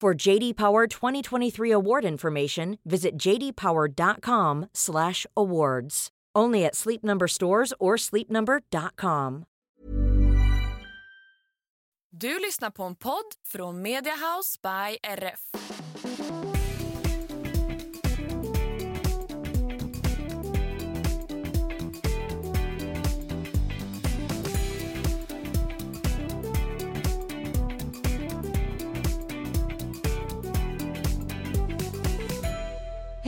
For JD Power 2023 award information, visit jdpower.com/awards. Only at Sleep Number stores or sleepnumber.com. Du lyssnar på en podd från Media House by RF.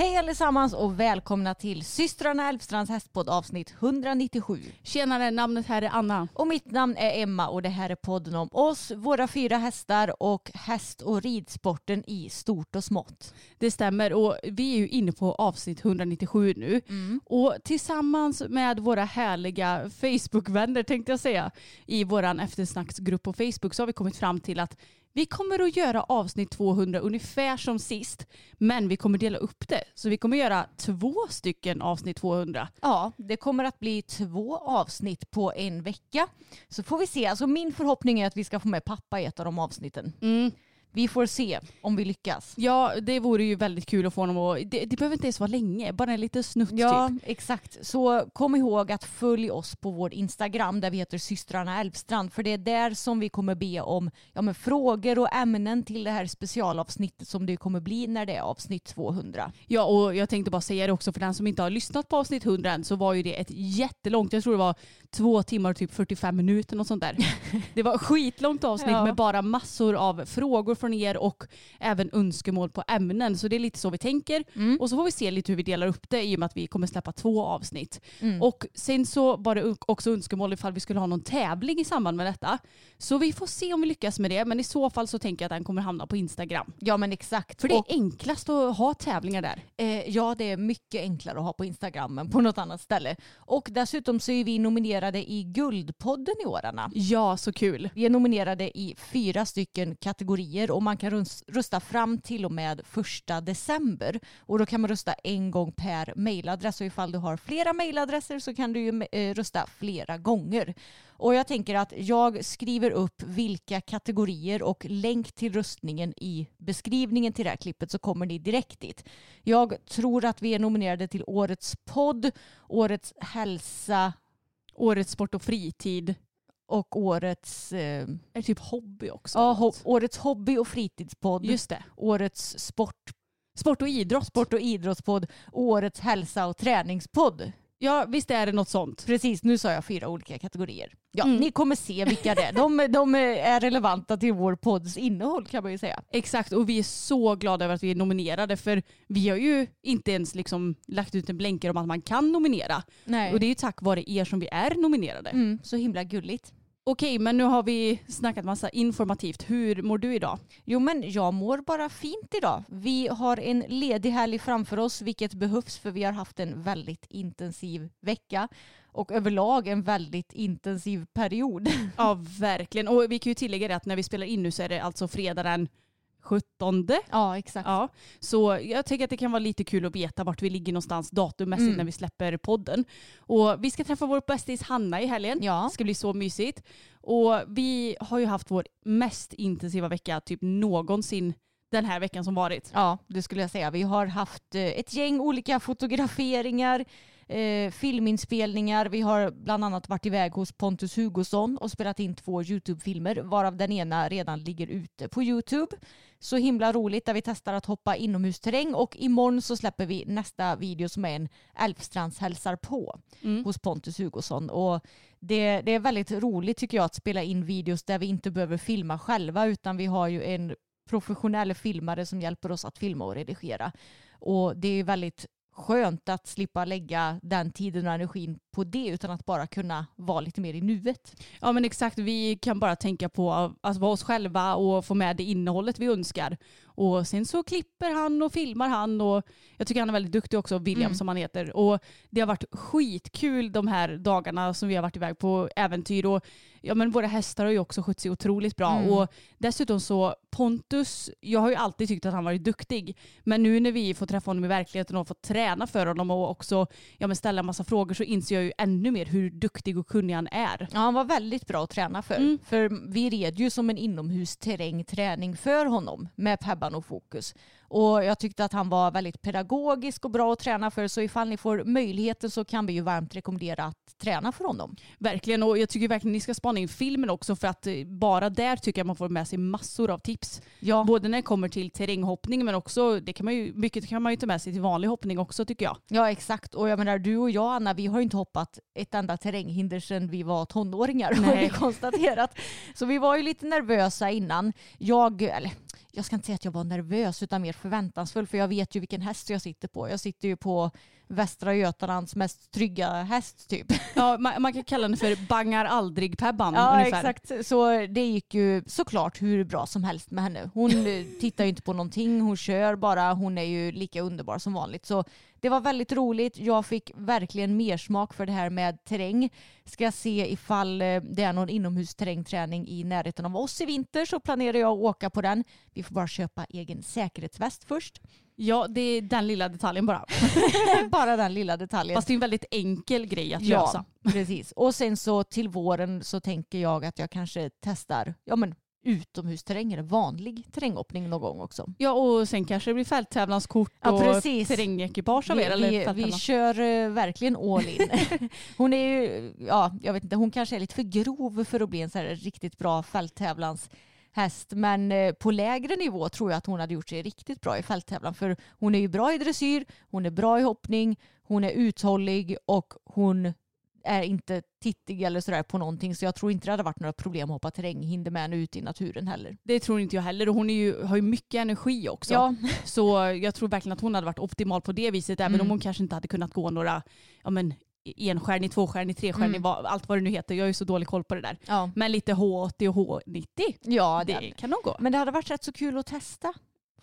Hej allesammans och välkomna till systrarna Älvstrands hästpodd avsnitt 197. Tjenare, namnet här är Anna. Och mitt namn är Emma och det här är podden om oss, våra fyra hästar och häst och ridsporten i stort och smått. Det stämmer och vi är ju inne på avsnitt 197 nu. Och tillsammans med våra härliga Facebook-vänner tänkte jag säga i våran eftersnacksgrupp på Facebook så har vi kommit fram till att vi kommer att göra avsnitt 200 ungefär som sist, men vi kommer dela upp det. Så vi kommer göra två stycken avsnitt 200. Ja, det kommer att bli två avsnitt på en vecka. Så får vi se. Alltså min förhoppning är att vi ska få med pappa i ett av de avsnitten. Mm. Vi får se om vi lyckas. Ja, det vore ju väldigt kul att få honom att... Det, det behöver inte ens vara länge, bara en liten snutt Ja, typ. exakt. Så kom ihåg att följ oss på vår Instagram där vi heter systrarna Älvstrand. För det är där som vi kommer be om ja, men frågor och ämnen till det här specialavsnittet som det kommer bli när det är avsnitt 200. Ja, och jag tänkte bara säga det också för den som inte har lyssnat på avsnitt 100 än så var ju det ett jättelångt, jag tror det var två timmar och typ 45 minuter och sånt där. Det var skitlångt avsnitt Ja. med bara massor av frågor från er och även önskemål på ämnen. Så det är lite så vi tänker. Mm. Och så får vi se lite hur vi delar upp det i och med att vi kommer släppa två avsnitt. Och sen så var det också önskemål ifall vi skulle ha någon tävling i samband med detta. Så vi får se om vi lyckas med det. Men i så fall så tänker jag att den kommer hamna på Instagram. Ja men exakt. För det är Och, enklast att ha tävlingar där. eh, ja det är mycket enklare att ha på Instagram än på något annat ställe. Och dessutom så är vi nominerade i Guldpodden i år Anna. Ja, så kul. Vi är nominerade i fyra stycken kategorier och man kan rösta fram till och med första december. Och då kan man rösta en gång per mejladress och ifall du har flera mejladresser så kan du ju eh, rösta flera gånger. Och jag tänker att jag skriver upp vilka kategorier och länk till röstningen i beskrivningen till det här klippet så kommer ni direkt dit. Jag tror att vi är nominerade till Årets podd, Årets hälsa Årets sport och fritid och Årets eh, det typ hobby också? Ja, ho- årets hobby och fritidspodd. Just det. Årets sport, Sport och idrott. sport och idrottspodd. Årets hälsa och träningspodd. Ja, visst är det något sånt. Precis, nu sa jag fyra olika kategorier. Ja, Mm. Ni kommer se vilka det är. De, de är relevanta till vår podds innehåll kan man ju säga. Exakt, och vi är så glada över att vi är nominerade för vi har ju inte ens liksom lagt ut en blänkare om att man kan nominera. Nej. Och det är ju tack vare er som vi är nominerade. mm, så himla gulligt. Okej, men nu har vi snackat massa informativt. Hur mår du idag? Jo men jag mår bara fint idag. Vi har en ledig helg framför oss vilket behövs för vi har haft en väldigt intensiv vecka och överlag en väldigt intensiv period. Ja, verkligen. Och vi kan ju tillägga det att när vi spelar in nu så är det alltså fredag den 17. Ja exakt. Ja, så jag tänker att det kan vara lite kul att veta vart vi ligger någonstans datummässigt Mm. när vi släpper podden. Och vi ska träffa vår bästis Hanna i helgen. Ja. Det ska bli så mysigt. Och vi har ju haft vår mest intensiva vecka typ någonsin den här veckan som varit. Ja, det skulle jag säga. Vi har haft eh, ett gäng olika fotograferingar. Eh, filminspelningar. Vi har bland annat varit iväg hos Pontus Hugosson och spelat in två YouTube-filmer varav den ena redan ligger ute på YouTube. Så himla roligt där vi testar att hoppa inomhusterräng och imorgon så släpper vi nästa video som är en Älvstrands hälsar på Mm. hos Pontus Hugosson. Och det, det är väldigt roligt tycker jag att spela in videos där vi inte behöver filma själva utan vi har ju en professionell filmare som hjälper oss att filma och redigera. Och det är väldigt skönt att slippa lägga den tiden och energin på det utan att bara kunna vara lite mer i nuet. Ja men exakt, vi kan bara tänka på att vara oss själva och få med det innehållet vi önskar. Och sen så klipper han och filmar han och jag tycker han är väldigt duktig också, William Mm. som han heter. Och det har varit skitkul de här dagarna som vi har varit iväg på äventyr och ja men våra hästar har ju också skött sig otroligt bra. Mm. Och dessutom så Pontus, jag har ju alltid tyckt att han varit duktig. Men nu när vi får träffa honom i verkligheten och fått träna för honom och också ja, men ställa en massa frågor så inser jag ju ännu mer hur duktig och kunnig han är. Ja, han var väldigt bra att träna för. Mm. För vi red ju som en inomhusterrängträning för honom med Pebban och Fokus. Och jag tyckte att han var väldigt pedagogisk och bra att träna för. Så ifall ni får möjligheten så kan vi ju varmt rekommendera att träna för honom. Verkligen och jag tycker verkligen ni ska spana in filmen också för att eh, bara där tycker jag man får med sig massor av tips. Ja, Både när det kommer till terränghoppning men också, det kan man ju, mycket kan man ju ta med sig till vanlig hoppning också tycker jag. ja exakt. Och jag menar du och jag Anna, vi har ju inte hoppat ett enda terränghinder sedan vi var tonåringar har Nej. vi konstaterat. Så vi var ju lite nervösa innan. Jag, eller jag ska inte säga att jag var nervös utan mer förväntansfull för jag vet ju vilken häst jag sitter på. Jag sitter ju på Västra Götalands mest trygga häst typ. Ja, man, man kan kalla den för bangar aldrig Pebban Ja ungefär. exakt. Så det gick ju såklart hur bra som helst med henne. Hon eh, tittar ju inte på någonting, hon kör bara. Hon är ju lika underbar som vanligt. Så det var väldigt roligt. Jag fick verkligen mer smak för det här med terräng. Ska se ifall eh, det är någon inomhusterrängträning i närheten av oss i vinter så planerar jag att åka på den. Vi får bara köpa egen säkerhetsväst först. Ja, det är den lilla detaljen bara. bara den lilla detaljen. Fast det är en väldigt enkel grej att Ja, lösa. precis. Och sen så till våren så tänker jag att jag kanske testar ja, men utomhusterräng eller vanlig terränghoppning någon gång också. Ja, och sen kanske det blir fälttävlanskort Ja, och precis. terrängekipage av Vi, er. Eller vi, vi kör eh, verkligen all in. hon är ju, ja jag vet inte, hon kanske är lite för grov för att bli en så här riktigt bra fälttävlanshäst. Men eh, på lägre nivå tror jag att hon hade gjort sig riktigt bra i fälttävlan. För hon är ju bra i dressyr, hon är bra i hoppning, hon är uthållig och hon är inte tittig eller sådär på någonting. Så jag tror inte det hade varit några problem att hoppa terränghinder med henne ute i naturen heller. Det tror inte jag heller. Och hon ju, har ju mycket energi också. Ja, Så jag tror verkligen att hon hade varit optimal på det viset. Även Mm. om hon kanske inte hade kunnat gå några ja, men, enstjärnig, tvåstjärnig, trestjärnig, Mm. allt vad det nu heter. Jag har ju så dålig koll på det där. ja. Men lite H80 och H90, ja det det, kan nog gå. men det hade varit rätt så kul att testa.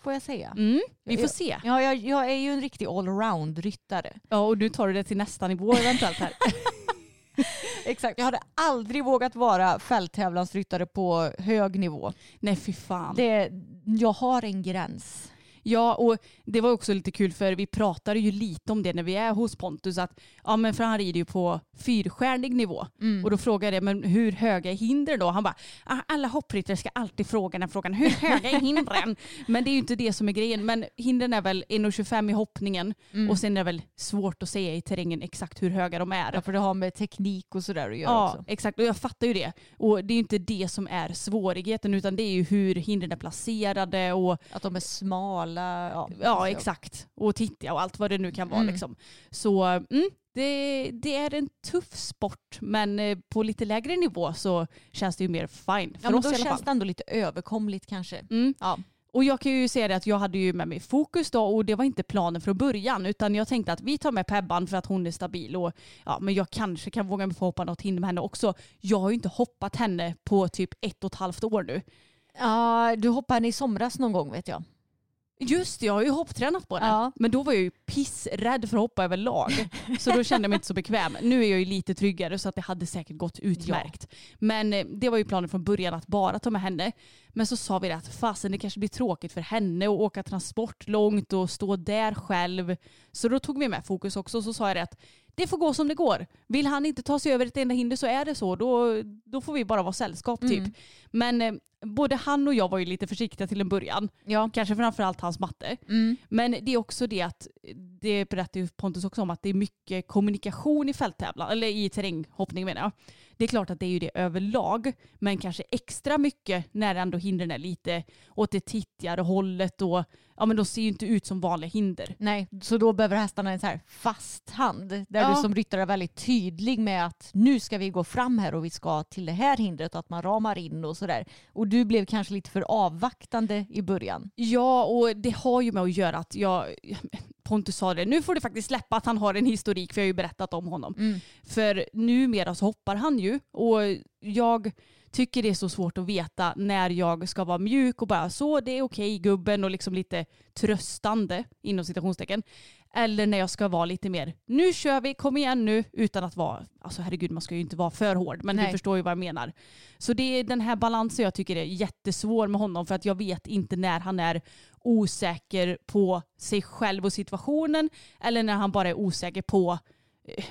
Får jag säga. Mm, vi får se. Ja, jag, jag är ju en riktig allround-ryttare. Ja, och nu tar du det till nästa nivå eventuellt här. Exakt. Jag hade aldrig vågat vara fälttävlansryttare på hög nivå. Nej fy fan. Det, jag har en gräns. Ja, och det var också lite kul för vi pratade ju lite om det när vi är hos Pontus. Att, ja, men för han rider ju på fyrstjärnig nivå. Mm. Och då frågade jag men hur höga är hinder då? Han bara, "Ah, alla hoppryttare ska alltid fråga den här frågan, hur höga är hindren? men det är ju inte det som är grejen. Men hindren är väl 1,25 i hoppningen Mm. och sen är det väl svårt att säga i terrängen exakt hur höga de är. Ja, för det har med teknik och sådär att göra Ja, också. exakt. Och jag fattar ju det. Och det är ju inte det som är svårigheten utan det är ju hur hindren är placerade och Att de är smala. Ja, Ja, så. exakt. Och titta och allt vad det nu kan vara. Mm. Liksom. Så mm, det, det är en tuff sport men eh, på lite lägre nivå så känns det ju mer fine för Ja, men oss då i alla känns fall. det ändå lite överkomligt kanske. Mm. Ja. Och jag kan ju säga det att jag hade ju med mig fokus då och det var inte planen från början utan jag tänkte att vi tar med Pebban för att hon är stabil och ja men jag kanske kan våga mig på att hoppa något hinder med henne också. Jag har ju inte hoppat henne på typ ett och ett halvt år nu. ja, du hoppade henne i somras någon gång vet jag. Just det, jag har ju hopptränat på den. Ja. Men då var jag ju pissrädd för att hoppa överlag. Så då kände jag mig inte så bekväm. Nu är jag ju lite tryggare så att det hade säkert gått utmärkt. Men eh, det var ju planen från början att bara ta med henne. Men så sa vi det att fasen det kanske blir tråkigt för henne att åka transport långt och stå där själv. Så då tog vi med fokus också. Så sa jag det att det får gå som det går. Vill han inte ta sig över ett enda hinder så är det så. Då, då får vi bara vara sällskap typ. Mm. Men eh, både han och jag var ju lite försiktiga till en början. Ja. Kanske framförallt hans matte. Mm. Men det är också det att det berättar ju Pontus också om, att det är mycket kommunikation i fälttävlan, eller i terränghoppning menar jag. Det är klart att det är ju det överlag, men kanske extra mycket när ändå hindren är lite åt det tittigare hållet och ja men de ser ju inte ut som vanliga hinder. Nej, så då behöver hästarna en så här fast hand där Ja. du som ryttare är väldigt tydlig med att nu ska vi gå fram här och vi ska till det här hindret och att man ramar in och sådär. Och du blev kanske lite för avvaktande i början. Ja, och det har ju med att göra att jag, Pontus sa det, nu får du faktiskt släppa att han har en historik för jag har ju berättat om honom. För numera så hoppar han ju och jag tycker det är så svårt att veta när jag ska vara mjuk och bara så det är okej gubben och liksom lite tröstande inom citationstecken. Eller när jag ska vara lite mer, nu kör vi, kom igen nu, utan att vara, alltså herregud man ska ju inte vara för hård, men Nej. du förstår ju vad jag menar. Så det är den här balansen jag tycker är jättesvår med honom för att jag vet inte när han är osäker på sig själv och situationen eller när han bara är osäker på eh,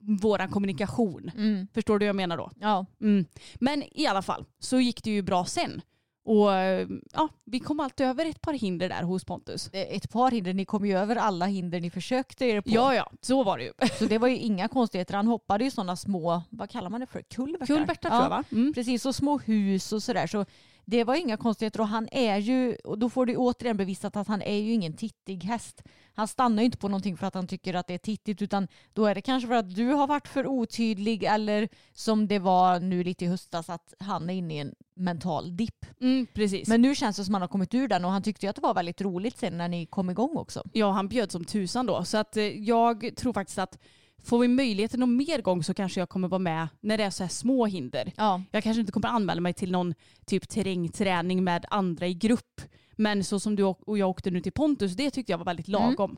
våran kommunikation. Förstår du vad jag menar då? Ja, Mm. Men i alla fall så gick det ju bra sen. Och eh, ja, vi kom alltid över ett par hinder där hos Pontus. är ett par hinder. Ni kom ju över alla hinder ni försökte er på. Ja, ja, så var det ju. Så det var ju inga konstigheter. Han hoppade ju sådana små, vad kallar man det för? Kulvertar? Kulvertar tror jag va? Mm. Precis, och små hus och sådär. Så det var inga konstigheter och han är ju, och då får du återigen bevisat att han är ju ingen tittig häst. Han stannar ju inte på någonting för att han tycker att det är tittigt utan då är det kanske för att du har varit för otydlig eller som det var nu lite i höstas att han är inne i en mental dipp. Mm, precis. Men nu känns det som att han har kommit ur den och han tyckte ju att det var väldigt roligt sen när ni kom igång också. Ja, han bjöd som tusan då. Så att eh, jag tror faktiskt att får vi möjligheten någon mer gång så kanske jag kommer vara med när det är så här små hinder. Ja, Jag kanske inte kommer anmäla mig till någon typ terrängträning med andra i grupp. Men så som du och jag åkte nu till Pontus, det tyckte jag var väldigt lagom.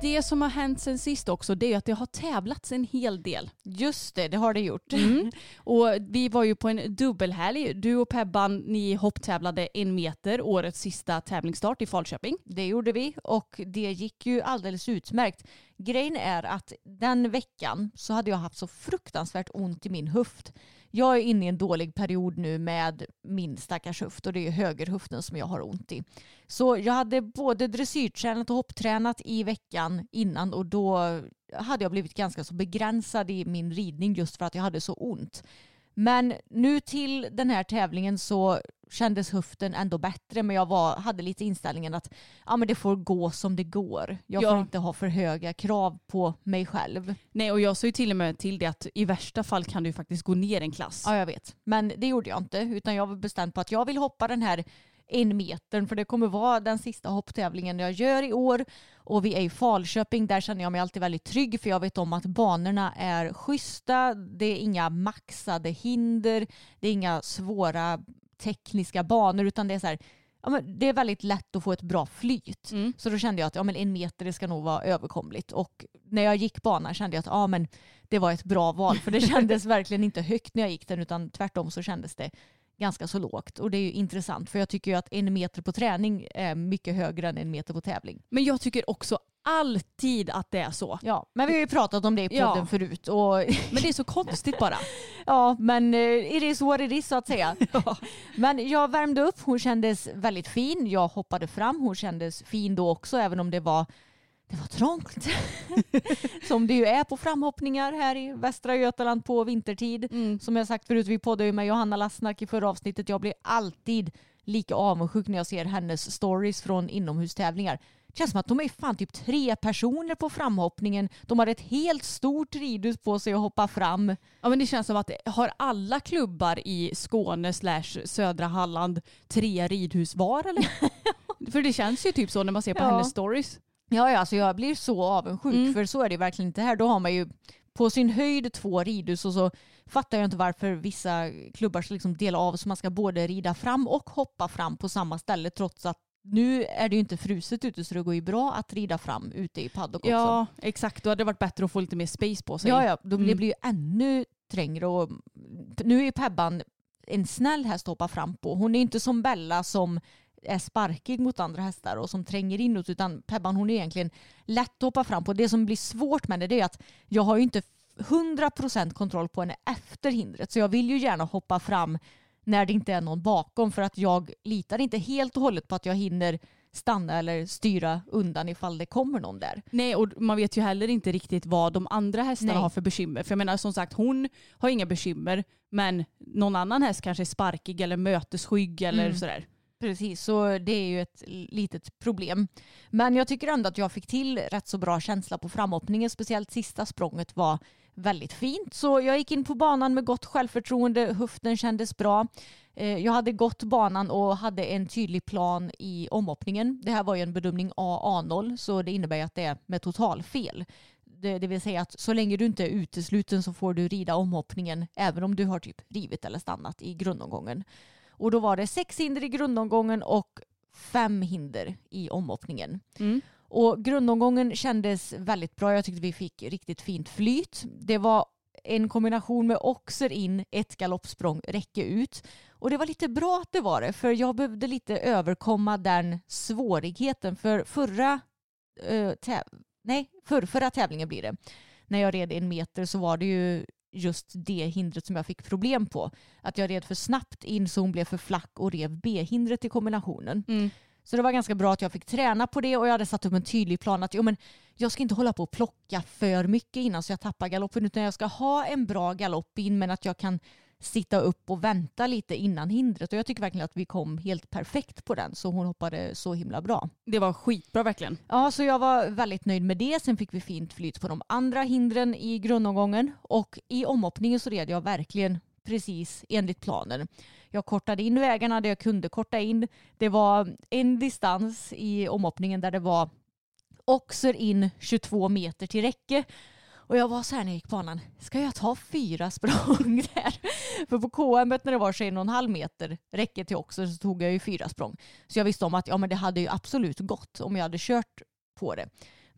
Det som har hänt sen sist också det är att det har tävlats en hel del. just det, det har det gjort. Mm. Och vi var ju på en dubbelhelg. Du och Pebban, ni hopptävlade en meter, årets sista tävlingsstart i Falköping. Det gjorde vi och det gick ju alldeles utmärkt. Grejen är att den veckan så hade jag haft så fruktansvärt ont i min höft. Jag är inne i en dålig period nu med min stackars höft och det är högerhöften som jag har ont i. Så jag hade både dressyrtränat och hopptränat i veckan innan och då hade jag blivit ganska så begränsad i min ridning just för att jag hade så ont. Men nu till den här tävlingen så kändes höften ändå bättre men jag var, hade lite inställningen att ja, men det får gå som det går. Jag får Ja. inte ha för höga krav på mig själv. Nej, och jag sa ju till och med till det att i värsta fall kan du faktiskt gå ner en klass. Ja, jag vet. Men det gjorde jag inte utan jag var bestämd på att jag vill hoppa den här en metern för det kommer vara den sista hopptävlingen jag gör i år och vi är i Falköping. Där känner jag mig alltid väldigt trygg för jag vet om att banorna är schyssta. Det är inga maxade hinder. Det är inga svåra tekniska banor utan det är så här Ja, men det är väldigt lätt att få ett bra flyt. Mm. Så då kände jag att ja, men en meter det ska nog vara överkomligt. Och när jag gick banan kände jag att ja, men det var ett bra val. För det kändes verkligen inte högt när jag gick den utan tvärtom så kändes det ganska så lågt. Och det är ju intressant för jag tycker ju att en meter på träning är mycket högre än en meter på tävling. Men jag tycker också alltid att det är så. Ja, men vi har ju pratat om det i podden Ja. förut. Och Men det är så konstigt bara. Ja, men eh, it is what it is så att säga. Men jag värmde upp, hon kändes väldigt fin. Jag hoppade fram, hon kändes fin då också även om det var, det var trångt. Som det ju är på framhoppningar här i Västra Götaland på vintertid. Som jag sagt förut, vi poddade ju med Johanna Lassnark i förra avsnittet. Jag blir alltid lika avundsjuk när jag ser hennes stories från inomhustävlingar. Det känns som att de är fan typ tre personer på framhoppningen. De har ett helt stort ridhus på sig att hoppa fram. Ja, men det känns som att har alla klubbar i Skåne slash södra Halland tre ridhus var eller? För det känns ju typ så när man ser på Ja. hennes stories. Ja, ja, alltså jag blir så avundsjuk Mm. för så är det verkligen inte här. Då har man ju på sin höjd två ridhus och så fattar jag inte varför vissa klubbar ska liksom dela av så man ska både rida fram och hoppa fram på samma ställe trots att nu är det ju inte fruset ute så det går ju bra att rida fram ute i paddock också. Ja, exakt. Då hade det varit bättre att få lite mer space på sig. Ja, ja, då blir det Mm. blir ju ännu trängre och nu är ju Pebban en snäll häst att hoppa fram på. Hon är inte som Bella som är sparkig mot andra hästar och som tränger inåt utan Pebban hon är egentligen lätt att hoppa fram på. Det som blir svårt med det, det är att jag har ju inte 100% kontroll på henne efter hindret. Så jag vill ju gärna hoppa fram när det inte är någon bakom för att jag litar inte helt och hållet på att jag hinner stanna eller styra undan ifall det kommer någon där. Nej och man vet ju heller inte riktigt vad de andra hästarna Nej. har för bekymmer. För jag menar som sagt hon har inga bekymmer men någon annan häst kanske är sparkig eller mötesskygg eller Mm. sådär. Precis, så det är ju ett litet problem. Men jag tycker ändå att jag fick till rätt så bra känsla på framhoppningen. Speciellt sista språnget var väldigt fint. Så jag gick in på banan med gott självförtroende. Höften kändes bra. Eh, jag hade gått banan och hade en tydlig plan i omhoppningen. Det här var ju en bedömning AA0 så det innebär ju att det är med totalfel. Det, det vill säga att så länge du inte är utesluten så får du rida omhoppningen även om du har typ rivit eller stannat i grundomgången. Och då var det sex hinder i grundomgången och fem hinder i omhoppningen. Mm. Och grundomgången kändes väldigt bra. Jag tyckte vi fick riktigt fint flyt. Det var en kombination med oxer in, ett galoppsprång, räcke ut. Och det var lite bra att det var det, för jag behövde lite överkomma den svårigheten. För förra, täv- nej, för, förra tävlingen blir det, när jag red en meter så var det ju just det hindret som jag fick problem på. Att jag red för snabbt in så hon blev för flack och rev B-hindret i kombinationen. Mm. Så det var ganska bra att jag fick träna på det och jag hade satt upp en tydlig plan att jo, men jag ska inte hålla på och plocka för mycket innan så jag tappar galoppen utan jag ska ha en bra galopp in men att jag kan sitta upp och vänta lite innan hindret och jag tycker verkligen att vi kom helt perfekt på den så hon hoppade så himla bra. Det var skitbra verkligen. Ja, så jag var väldigt nöjd med det. Sen fick vi fint flyt på de andra hindren i grundomgången och i omhoppningen så red jag verkligen precis enligt planen. Jag kortade in vägarna där jag kunde korta in. Det var en distans i omhoppningen där det var oxer in 22 meter till räcke. Och jag var så här när jag gick banan, ska jag ta fyra språng där? För på KM när det var 21,5 meter räcke till oxer så tog jag ju fyra språng. Så jag visste om att ja, men det hade ju absolut gått om jag hade kört på det.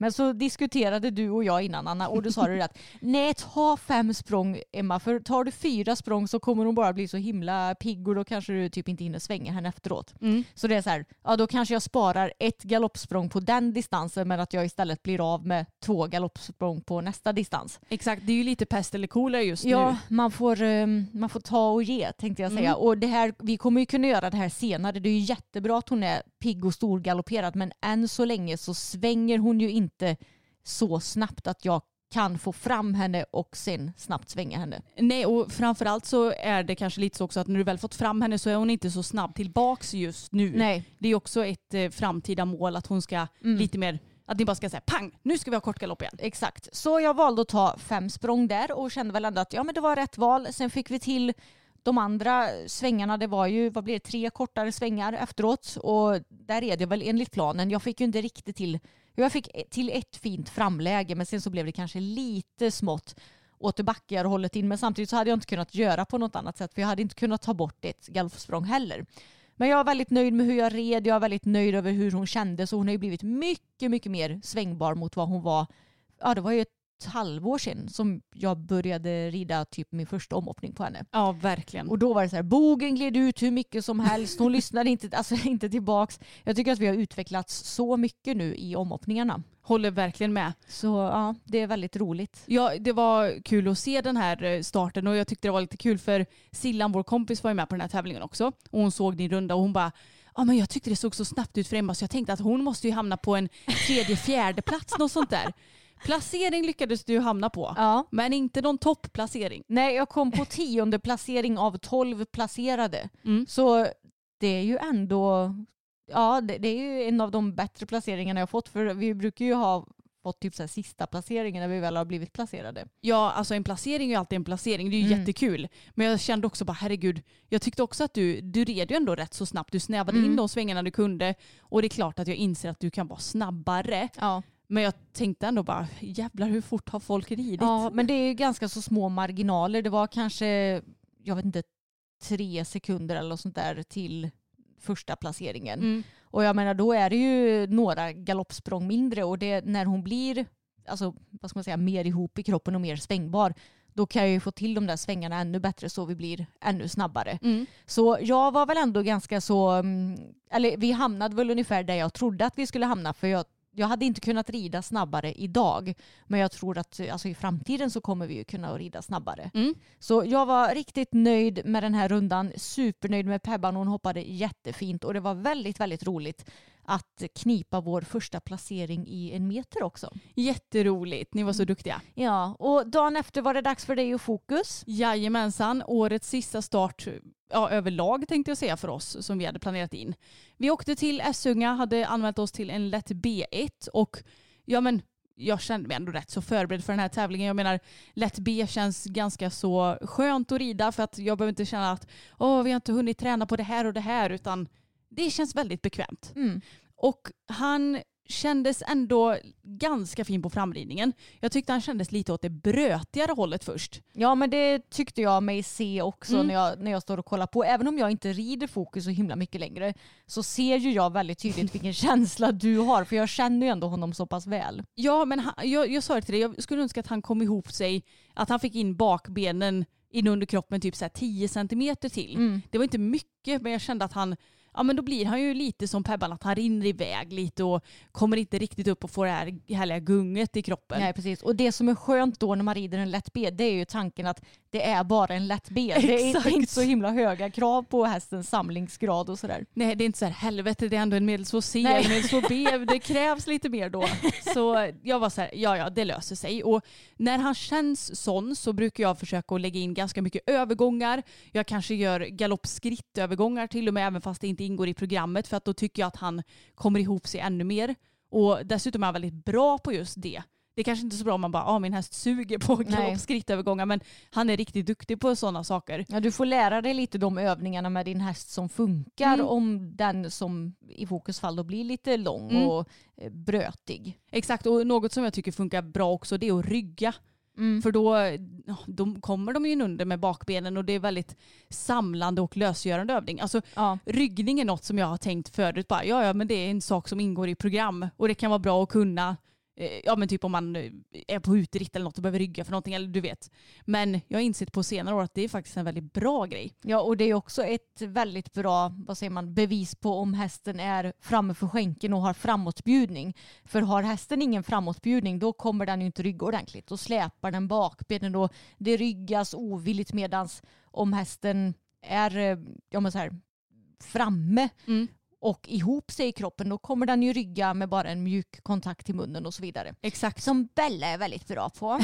Men så diskuterade du och jag innan Anna och då sa du att nej ta fem språng Emma för tar du fyra språng så kommer hon bara bli så himla pigg och då kanske du typ inte hinner svänga henne efteråt. Mm. Så det är så här, ja då kanske jag sparar ett galoppsprång på den distansen men att jag istället blir av med två galoppsprång på nästa distans. Exakt, det är ju lite pest eller kolera just Ja, nu. man får, um, man får ta och ge tänkte jag säga. Mm. Och det här, vi kommer ju kunna göra det här senare. Det är ju jättebra att hon är pigg och storgalopperad men än så länge så svänger hon ju inte så snabbt att jag kan få fram henne och sen snabbt svänga henne. Nej och framförallt så är det kanske lite så också att när du väl fått fram henne så är hon inte så snabb tillbaks just nu. Nej. Det är också ett eh, framtida mål att hon ska Mm. lite mer, att ni bara ska säga pang, nu ska vi ha kort galopp igen. Exakt. Så jag valde att ta fem språng där och kände väl ändå att ja, men det var rätt val. Sen fick vi till de andra svängarna. Det var ju vad blir det, tre kortare svängar efteråt och där är det väl enligt planen. Jag fick ju inte riktigt till jag fick e- till ett fint framläge men sen så blev det kanske lite smått återbackar hållet in men samtidigt så hade jag inte kunnat göra på något annat sätt för jag hade inte kunnat ta bort ett galoppsprång heller. Men jag är väldigt nöjd med hur jag red. Jag är väldigt nöjd över hur hon kändes och hon har ju blivit mycket, mycket mer svängbar mot vad hon var. Ja, det var ju ett halvår sedan som jag började rida typ min första omhoppning på henne. Ja verkligen. Och då var det så här, bogen gled ut hur mycket som helst. Hon lyssnade inte, alltså, inte tillbaks. Jag tycker att vi har utvecklats så mycket nu i omhoppningarna. Håller verkligen med. Så ja, det är väldigt roligt. Ja, det var kul att se den här eh, starten och jag tyckte det var lite kul för Sillan, vår kompis, var ju med på den här tävlingen också. Och hon såg din runda och hon bara Ja, men jag tyckte det såg så snabbt ut för Emma så jag tänkte att hon måste ju hamna på en tredje, fjärde plats något sånt där. Placering lyckades du hamna på, Ja. men inte någon topplacering. Nej, jag kom på tionde placering av tolv placerade. Mm. Så det är ju ändå, ja det, det är ju en av de bättre placeringarna jag fått. För vi brukar ju ha fått typ så här sista placeringen när vi väl har blivit placerade. Ja, alltså en placering är ju alltid en placering. Det är ju Mm. jättekul. Men jag kände också bara herregud, jag tyckte också att du, du red ju ändå rätt så snabbt. Du snävade Mm. in de svängarna du kunde. Och det är klart att jag inser att du kan vara snabbare. Ja. Men jag tänkte ändå bara, jävlar hur fort har folk ridit? ja, men det är ju ganska så små marginaler. Det var kanske, jag vet inte, tre sekunder eller något sånt där till första placeringen. Mm. Och jag menar då är det ju några galoppsprång mindre och det när hon blir alltså, vad ska man säga, mer ihop i kroppen och mer svängbar då kan jag ju få till de där svängarna ännu bättre så vi blir ännu snabbare. Mm. Så jag var väl ändå ganska så, mm, eller vi hamnade väl ungefär där jag trodde att vi skulle hamna för jag, jag hade inte kunnat rida snabbare idag. Men jag tror att alltså, i framtiden så kommer vi ju kunna rida snabbare. Mm. Så jag var riktigt nöjd med den här rundan. Supernöjd med Pebban. Hon hoppade jättefint och det var väldigt, väldigt roligt att knipa vår första placering i en meter också. Jätteroligt, ni var Mm. så duktiga. Ja, och dagen efter var det dags för dig och Fokus. Jajamensan, årets sista start ja, överlag tänkte jag säga för oss som vi hade planerat in. Vi åkte till Essunga, hade anmält oss till en lätt B1 och ja men jag kände mig ändå rätt så förberedd för den här tävlingen. Jag menar lätt B känns ganska så skönt att rida för att jag behöver inte känna att Åh, vi har inte hunnit träna på det här och det här utan det känns väldigt bekvämt. Mm. Och han kändes ändå ganska fin på framridningen. Jag tyckte han kändes lite åt det brötigare hållet först. Ja men det tyckte jag mig se också Mm. när, jag, när jag står och kollar på. Även om jag inte rider fokus så himla mycket längre så ser ju jag väldigt tydligt vilken känsla du har för jag känner ju ändå honom så pass väl. Ja, men han, jag, jag sa det till dig, jag skulle önska att han kom ihop sig, att han fick in bakbenen in under kroppen typ så här 10 centimeter till. Mm. Det var inte mycket, men jag kände att han, ja men då blir han ju lite som Pebban, att han rinner iväg lite och kommer inte riktigt upp och får det här härliga gunget i kroppen. Nej precis och det som är skönt då när man rider en lätt B det är ju tanken att det är bara en lätt B. Det är Exakt. inte så himla höga krav på hästens samlingsgrad och sådär. Nej det är inte så här helvete det är ändå en medelsvår C Nej. eller medelsvår B. Det krävs lite mer då. Så jag var så här, ja ja det löser sig. Och när han känns sån så brukar jag försöka lägga in ganska mycket övergångar. Jag kanske gör galoppskrittövergångar till och med även fast det inte ingår i programmet för att då tycker jag att han kommer ihop sig ännu mer. Och dessutom är han väldigt bra på just det. Det är kanske inte är så bra om man bara, ah, min häst suger på galoppskrittövergångar men han är riktigt duktig på sådana saker. Ja, du får lära dig lite de övningarna med din häst som funkar Mm. om den som i fokus fall då blir lite lång Mm. och eh, brötig. Exakt, och något som jag tycker funkar bra också det är att rygga. Mm. För då, då kommer de ju under med bakbenen och det är väldigt samlande och lösgörande övning. Alltså Ja. ryggning är något som jag har tänkt förut. Bara, ja, ja, men det är en sak som ingår i program och det kan vara bra att kunna. Eh, Ja men typ om man eh, är på uteritt eller något och behöver rygga för någonting eller du vet. Men jag har insett på senare år att det är faktiskt en väldigt bra grej. Ja, och det är också ett väldigt bra vad säger man, bevis på om hästen är framme för skänken och har framåtbjudning. För har hästen ingen framåtbjudning då kommer den ju inte rygga ordentligt. Då släpar den bakbenen och det ryggas ovilligt medans om hästen är eh, ja, men så här, framme Mm. Och ihop sig i kroppen då kommer den ju rygga med bara en mjuk kontakt till munnen och så vidare. Exakt. Som Bella är väldigt bra på.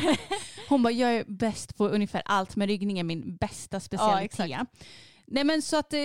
Hon bara, jag är bäst på ungefär allt men ryggning är min bästa specialitet. exakt. Nej men så att eh,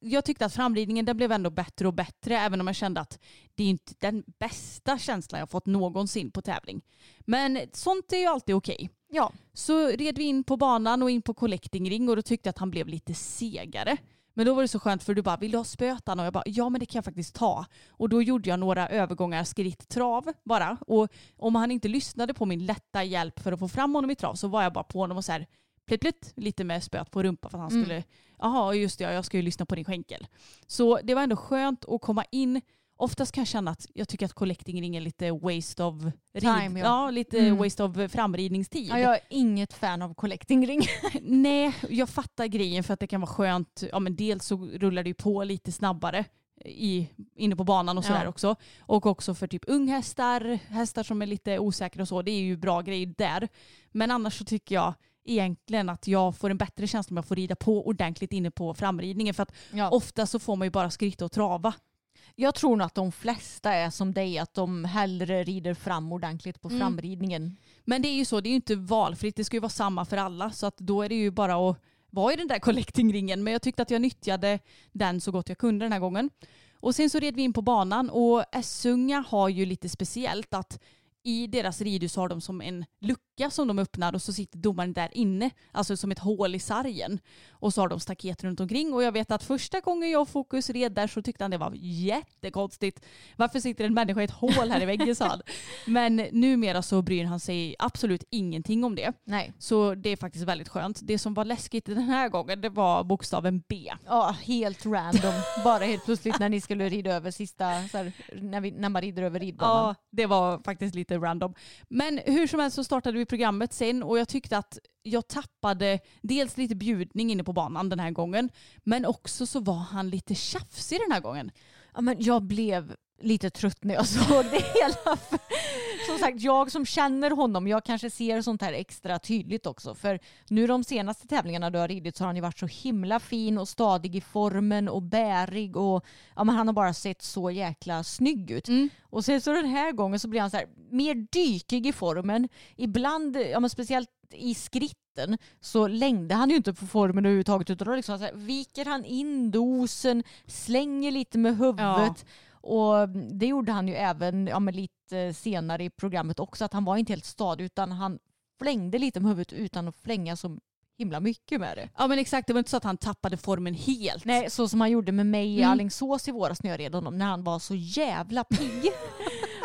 jag tyckte att framridningen den blev ändå bättre och bättre även om jag kände att det är inte den bästa känslan jag fått någonsin på tävling. Men sånt är ju alltid okej. ja. Så red vi in på banan och in på collecting ring och då tyckte jag att han blev lite segare. Men då var det så skönt för du bara, vill du ha spötan? Och jag bara, ja men det kan jag faktiskt ta. Och då gjorde jag några övergångar skritt trav bara. Och om han inte lyssnade på min lätta hjälp för att få fram honom i trav så var jag bara på honom och så här plitt plitt lite med spöet på rumpa för att han Mm. skulle, jaha just det, ja, jag ska ju lyssna på din skänkel. Så det var ändå skönt att komma in. Oftast kan jag känna att jag tycker att collecting är lite waste of rid. Time, ja. ja. lite Mm. waste of framridningstid. ja, jag är inget fan av collecting ring. Nej, jag fattar grejen för att det kan vara skönt. Ja, men dels så rullar det ju på lite snabbare i, inne på banan och sådär Ja. också. Och också för typ unghästar, hästar som är lite osäkra och så. Det är ju bra grejer där. Men annars så tycker jag egentligen att jag får en bättre känsla om jag får rida på ordentligt inne på framridningen. För att Ja. ofta så får man ju bara skritta och trava. Jag tror nog att de flesta är som dig, att de hellre rider fram ordentligt på Mm. framridningen. Men det är ju så, det är ju inte valfritt. Det ska ju vara samma för alla. Så att då är det ju bara att vara i den där collectingringen. Men jag tyckte att jag nyttjade den så gott jag kunde den här gången. Och sen så red vi in på banan och Essunga har ju lite speciellt att i deras ridhus har de som en lucka som de öppnar och så sitter domaren där inne, alltså som ett hål i sargen. Och så har de staket runt omkring och jag vet att första gången jag och Fokus red där så tyckte han det var jättekonstigt. Varför sitter en människa i ett hål här i väggen sa han. Men numera så bryr han sig absolut ingenting om det. Nej. Så det är faktiskt väldigt skönt. Det som var läskigt den här gången det var bokstaven B. Ja, helt random. Bara helt plötsligt när ni skulle rida över sista, här, när, vi, när man rider över ridbanan. Ja, det var faktiskt lite random. Men hur som helst så startade vi programmet sen och jag tyckte att jag tappade dels lite bjudning inne på banan den här gången men också så var han lite tjafsig den här gången. Ja, men jag blev lite trött när jag såg det hela. Som sagt, jag som känner honom, jag kanske ser sånt här extra tydligt också. För nu de senaste tävlingarna du har ridit så har han ju varit så himla fin och stadig i formen och bärig och ja, men han har bara sett så jäkla snygg ut. Mm. Och sen så den här gången så blir han så här mer dykig i formen. Ibland, ja, men speciellt i skritten så längde han ju inte på formen överhuvudtaget utan då liksom så här, viker han in dosen, slänger lite med huvudet. Och det gjorde han ju även ja, lite senare i programmet också att han var inte helt stadig utan han flängde lite med huvudet utan att flänga så himla mycket med det. Ja men exakt, det var inte så att han tappade formen helt. Nej, så som han gjorde med mig i Mm. Alingsås i våras när jag red honom när han var så jävla pigg.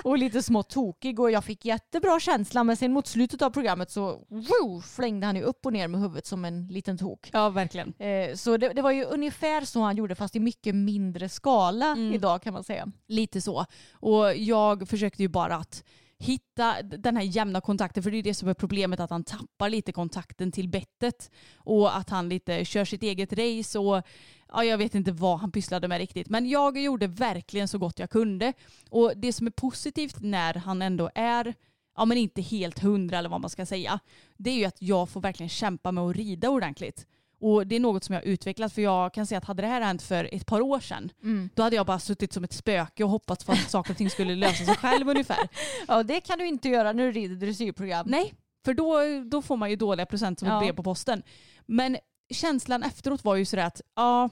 och lite smått tokig och jag fick jättebra känsla men sen mot slutet av programmet så woo, flängde han ju upp och ner med huvudet som en liten tok. Ja verkligen. Eh, så det, det var ju ungefär så han gjorde fast i mycket mindre skala Mm. idag kan man säga. Lite så. Och jag försökte ju bara att hitta den här jämna kontakten för det är det som är problemet att han tappar lite kontakten till bettet och att han lite kör sitt eget race och ja, jag vet inte vad han pysslade med riktigt men jag gjorde verkligen så gott jag kunde. Och det som är positivt när han ändå är ja men inte helt hundra eller vad man ska säga det är ju att jag får verkligen kämpa med att rida ordentligt och det är något som jag har utvecklat för jag kan säga att hade det här hänt för ett par år sedan då hade jag bara suttit som ett spöke och hoppats på att saker och ting skulle lösa sig själv ungefär. Ja det kan du inte göra när du rider dressyrprogram. Nej, för då, då får man ju dåliga procent som Ja. ett brev på posten. Men känslan efteråt var ju sådär att ja,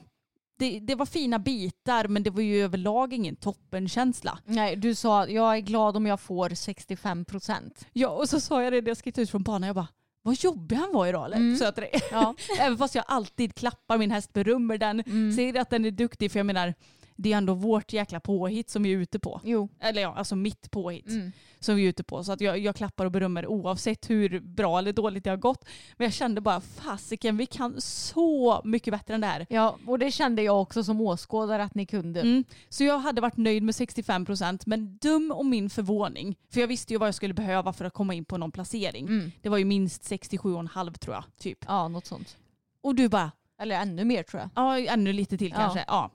det, det var fina bitar men det var ju överlag ingen toppenkänsla. Nej, du sa att jag är glad om jag får 65 procent. Ja, och så sa jag det när jag skrittade ut från banan. Jag bara, vad jobbig han var idag eller? Mm. Dig. Ja. Även fast jag alltid klappar min häst, berömmer den, Mm. säger att den är duktig. För jag menar, det är ändå vårt jäkla påhitt som vi är ute på. Jo. Eller ja, alltså mitt påhitt. Mm. som vi är ute på. Så att jag, jag klappar och berömmer oavsett hur bra eller dåligt det har gått. Men jag kände bara fasiken, vi kan så mycket bättre än det här. Ja, och det kände jag också som åskådare att ni kunde. Mm. Så jag hade varit nöjd med 65 procent men dum om min förvåning. För jag visste ju vad jag skulle behöva för att komma in på någon placering. Mm. Det var ju minst 67,5 tror jag. Typ. Ja, något sånt. Och du bara, Eller ännu mer tror jag. ja ännu lite till Ja. kanske. Ja.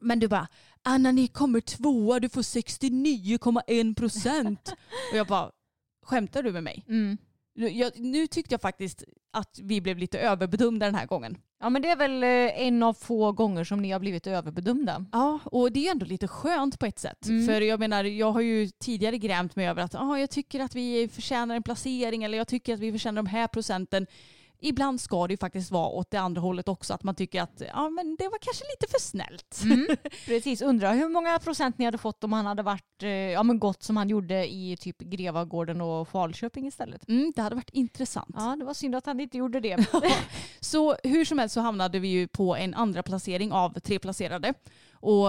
Men du bara, Anna ni kommer tvåa, du får 69,1 procent. och jag bara, skämtar du med mig? Mm. Nu, jag, nu tyckte jag faktiskt att vi blev lite överbedömda den här gången. Ja, men det är väl eh, en av få gånger som ni har blivit överbedömda. Ja, och det är ändå lite skönt på ett sätt. Mm. För jag menar, jag har ju tidigare grämt mig över att ah, jag tycker att vi förtjänar en placering eller jag tycker att vi förtjänar de här procenten. Ibland ska det ju faktiskt vara åt det andra hållet också, att man tycker att ja, men det var kanske lite för snällt. Mm. Precis, undrar hur många procent ni hade fått om han hade varit, eh, ja men gått som han gjorde i typ Grevagården och Falköping istället. Mm, det hade varit intressant. Ja, det var synd att han inte gjorde det. Så hur som helst så hamnade vi ju på en andra placering av tre placerade. Och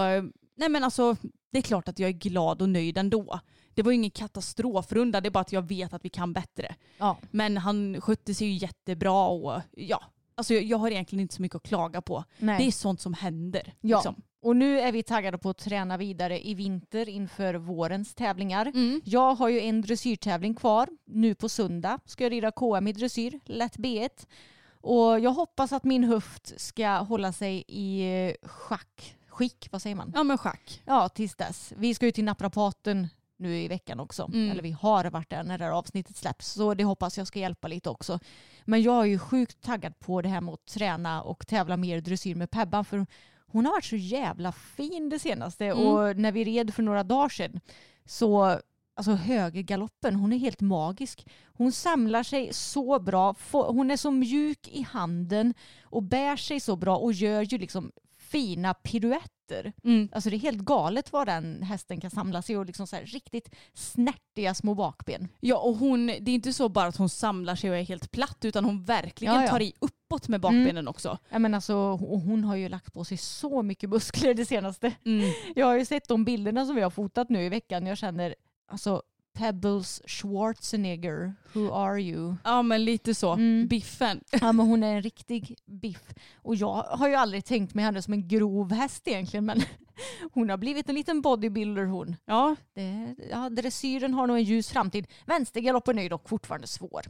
nej men alltså, det är klart att jag är glad och nöjd ändå. Det var ju ingen katastrofrunda, det är bara att jag vet att vi kan bättre. Ja. Men han skötte sig ju jättebra och ja, alltså jag, jag har egentligen inte så mycket att klaga på. Nej. Det är sånt som händer. Ja. Liksom. Och nu är vi taggade på att träna vidare i vinter inför vårens tävlingar. Mm. Jag har ju en dressyrtävling kvar. Nu på söndag ska jag rida KM i dressyr, lätt B1. Och jag hoppas att min höft ska hålla sig i eh, schack. Skick, vad säger man? Ja men schack. Ja, tills dess. Vi ska ju till naprapaten nu i veckan också. Mm. Eller vi har varit där när det här avsnittet släpps. Så det hoppas jag ska hjälpa lite också. Men jag är ju sjukt taggad på det här med att träna och tävla mer dressyr med Pebban. För hon har varit så jävla fin det senaste. Mm. Och när vi red för några dagar sedan så Alltså högergaloppen, hon är helt magisk. Hon samlar sig så bra. Hon är så mjuk i handen och bär sig så bra och gör ju liksom fina piruetter. Mm. Alltså det är helt galet vad den hästen kan samla sig och liksom så här riktigt snärtiga små bakben. Ja och hon, det är inte så bara att hon samlar sig och är helt platt utan hon verkligen Ja, ja. tar i uppåt med bakbenen också. Ja, men alltså, hon har ju lagt på sig så mycket muskler det senaste. Mm. Jag har ju sett de bilderna som vi har fotat nu i veckan. Jag känner alltså Pebbles Schwarzenegger, who are you? Ja men lite så. Mm. Biffen. Ja men hon är en riktig biff. Och jag har ju aldrig tänkt mig henne som en grov häst egentligen men hon har blivit en liten bodybuilder hon. Ja. Det, ja, dressyren har nog en ljus framtid. Vänstergaloppen är ju dock fortfarande svår.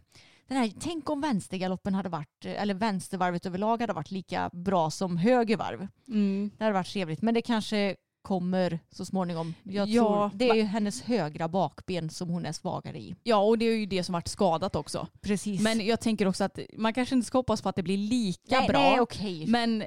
Den här, tänk om vänstergaloppen hade varit, eller vänstervarvet överlag hade varit lika bra som högervarv. Mm. Det hade varit trevligt. Men det kanske kommer så småningom. Jag Ja, tror, det är ju hennes högra bakben som hon är svagare i. Ja, och det är ju det som varit skadat också. Precis. Men jag tänker också att man kanske inte ska hoppas på att det blir lika nej, bra. nej okej. Men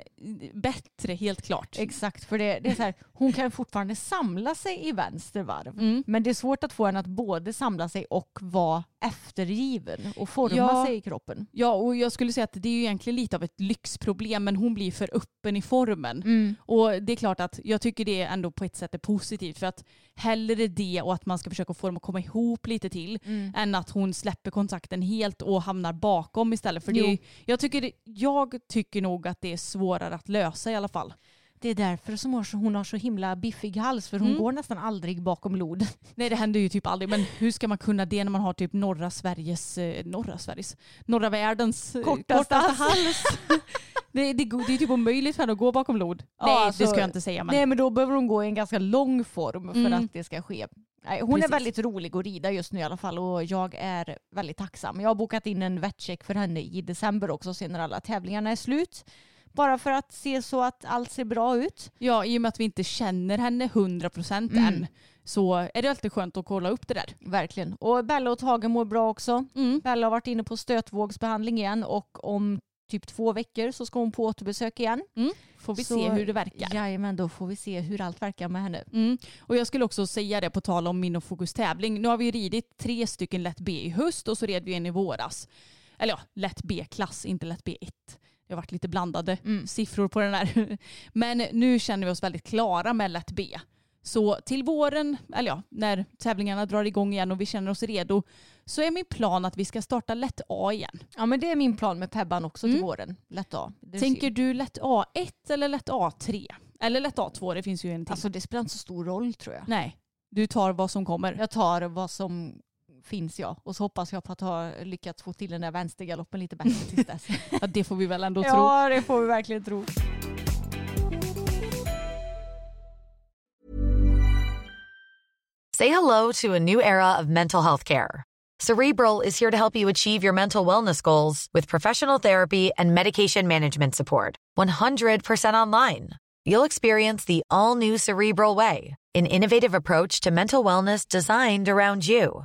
bättre helt klart. Exakt, för det, det är så här, hon kan fortfarande samla sig i vänster varv. Mm. Men det är svårt att få henne att både samla sig och vara eftergiven och forma Ja. sig i kroppen. Ja, och jag skulle säga att det är ju egentligen lite av ett lyxproblem men hon blir för öppen i formen. Mm. Och det är klart att jag tycker det ändå på ett sätt är positivt för att hellre det och att man ska försöka få dem att komma ihop lite till Mm. än att hon släpper kontakten helt och hamnar bakom istället. För det Jo. jag, tycker jag tycker nog att det är svårare att lösa i alla fall. Det är därför som hon har så- himla biffig hals för hon Mm. går nästan aldrig bakom lod. Nej det händer ju typ aldrig men hur ska man kunna det när man har typ norra Sveriges, eh, norra Sveriges, norra världens eh, Kortaste hals. det, det, det är typ omöjligt för henne att gå bakom lod. Ja, Nej alltså- det ska jag inte säga men Nej men då behöver hon gå i en ganska lång form för Mm. att det ska ske. Nej, hon Precis. är väldigt rolig att rida just nu i alla fall och jag är väldigt tacksam. Jag har bokat in en vettcheck för henne i december också sen när alla tävlingarna är slut. Bara för att se så att allt ser bra ut. ja, i och med att vi inte känner henne 100% Mm. än så är det alltid skönt att kolla upp det där. Verkligen. Och Bella och Tage mår bra också. Mm. Bella har varit inne på stötvågsbehandling igen och om typ två veckor så ska hon på återbesök igen. Får vi Så- se hur det verkar. Jajamän, då får vi se hur allt verkar med henne. Mm. Och jag skulle också säga det på tal om min och Fokus tävling. Nu har vi ridit tre stycken lätt B i höst och så red vi en i våras. Eller ja, lätt B-klass, inte lätt B1. Det har varit lite blandade Mm. siffror på den där. Men nu känner vi oss väldigt klara med lätt B. Så till våren, eller ja, när tävlingarna drar igång igen och vi känner oss redo så är min plan att vi ska starta lätt A igen. Ja men det är min plan med Pebban också till Mm. våren. Lätt A. Tänker du lätt A1 eller lätt A3? Eller lätt A2, det finns ju en till. Alltså det spelar inte så stor roll tror jag. Nej, du tar vad som kommer. Jag tar vad som finns jag och så hoppas jag på att ha lyckats få till den där vänstergaloppen lite bättre tills dess. Ja, det får vi väl ändå tro. ja det får vi verkligen tro. Say hello to a new era of mental health care. Cerebral is here to help you achieve your mental wellness goals with professional therapy and medication management support. 100% online. You'll experience the all new Cerebral Way, an innovative approach to mental wellness designed around you.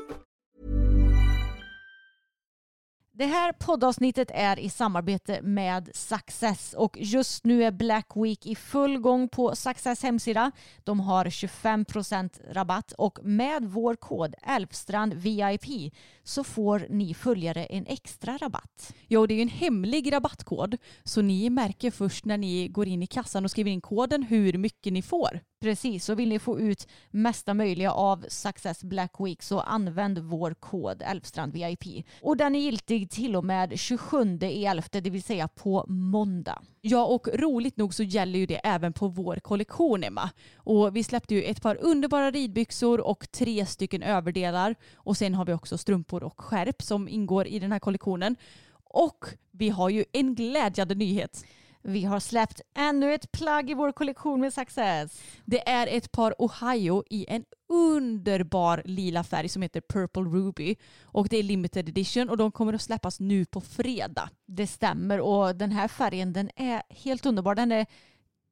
Det här poddavsnittet är i samarbete med Success och just nu är Black Week i full gång på Success hemsida. De har 25% rabatt och med vår kod Älvstrand VIP så får ni följare en extra rabatt. Ja, och det är ju en hemlig rabattkod så ni märker först när ni går in i kassan och skriver in koden hur mycket ni får. Precis, så vill ni få ut mesta möjliga av Success Black Week så använd vår kod Älvstrand VIP. Och den är giltig till och med 27 i 11, det vill säga på måndag. Ja, och roligt nog så gäller ju det även på vår kollektion Emma. Och vi släppte ju ett par underbara ridbyxor och tre stycken överdelar. Och sen har vi också strumpor och skärp som ingår i den här kollektionen. Och vi har ju en glädjande nyhet. Vi har släppt ännu ett plagg i vår kollektion med Success. Det är ett par Ohio i en underbar lila färg som heter Purple Ruby. Och det är limited edition och de kommer att släppas nu på fredag. Det stämmer och den här färgen den är helt underbar. Den är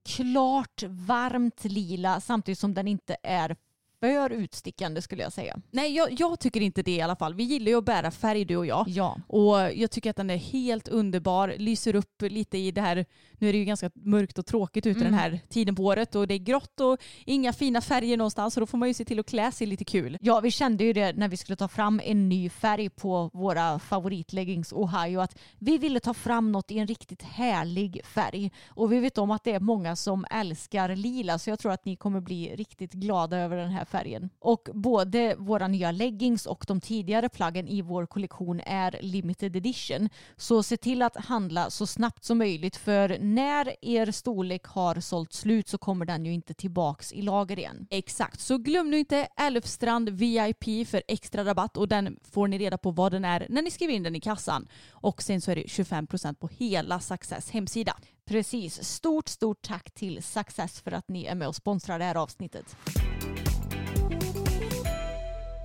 klart varmt lila samtidigt som den inte är för utstickande skulle jag säga. Nej jag, jag tycker inte det i alla fall. Vi gillar ju att bära färg du och jag. Ja. Och jag tycker att den är helt underbar. Lyser upp lite i det här, nu är det ju ganska mörkt och tråkigt ute Mm. den här tiden på året och det är grått och inga fina färger någonstans så då får man ju se till att klä sig lite kul. Ja, vi kände ju det när vi skulle ta fram en ny färg på våra favoritleggings Ohio att vi ville ta fram något i en riktigt härlig färg. Och vi vet om att det är många som älskar lila så jag tror att ni kommer bli riktigt glada över den här färgen. Och både våra nya leggings och de tidigare plaggen i vår kollektion är limited edition. Så se till att handla så snabbt som möjligt för när er storlek har sålt slut så kommer den ju inte tillbaks i lager igen. Exakt, så glöm nu inte Älvstrand VIP för extra rabatt och den får ni reda på vad den är när ni skriver in den i kassan. Och sen så är det 25% på hela Success hemsida. Precis. Stort, stort tack till Success för att ni är med och sponsrar det här avsnittet.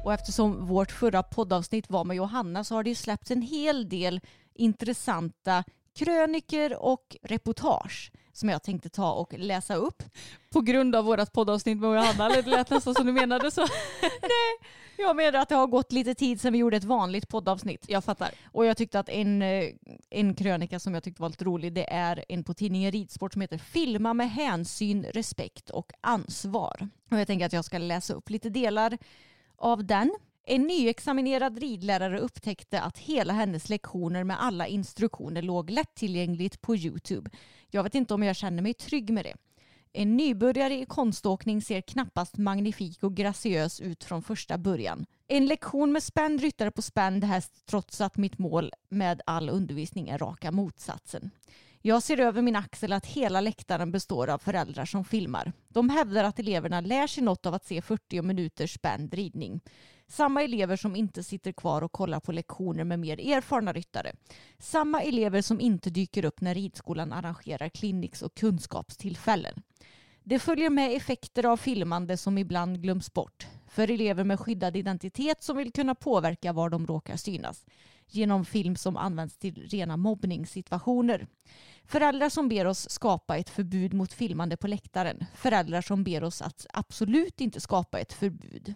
Och eftersom vårt förra poddavsnitt var med Johanna så har det ju släppts en hel del intressanta kröniker och reportage som jag tänkte ta och läsa upp. På grund av vårt poddavsnitt med Johanna, det lät nästan som du menade så. Jag menar att det har gått lite tid sedan vi gjorde ett vanligt poddavsnitt. Jag fattar. Och jag tyckte att en, eh, en krönika som jag tyckte var lite rolig det är en på tidningen Ridsport som heter Filma med hänsyn, respekt och ansvar. Och jag tänker att jag ska läsa upp lite delar av den. En nyexaminerad ridlärare upptäckte att hela hennes lektioner med alla instruktioner låg lättillgängligt på Youtube. Jag vet inte om jag känner mig trygg med det. En nybörjare i konståkning ser knappast magnifik och graciös ut från första början. En lektion med spänd ryttare på spänd häst trots att mitt mål med all undervisning är raka motsatsen. Jag ser över min axel att hela läktaren består av föräldrar som filmar. De hävdar att eleverna lär sig något av att se 40 minuters spänd ridning. Samma elever som inte sitter kvar och kollar på lektioner med mer erfarna ryttare. Samma elever som inte dyker upp när ridskolan arrangerar clinics och kunskapstillfällen. Det följer med effekter av filmande som ibland glöms bort. För elever med skyddad identitet som vill kunna påverka var de råkar synas. Genom film som används till rena mobbningssituationer. Föräldrar som ber oss skapa ett förbud mot filmande på läktaren. Föräldrar som ber oss att absolut inte skapa ett förbud.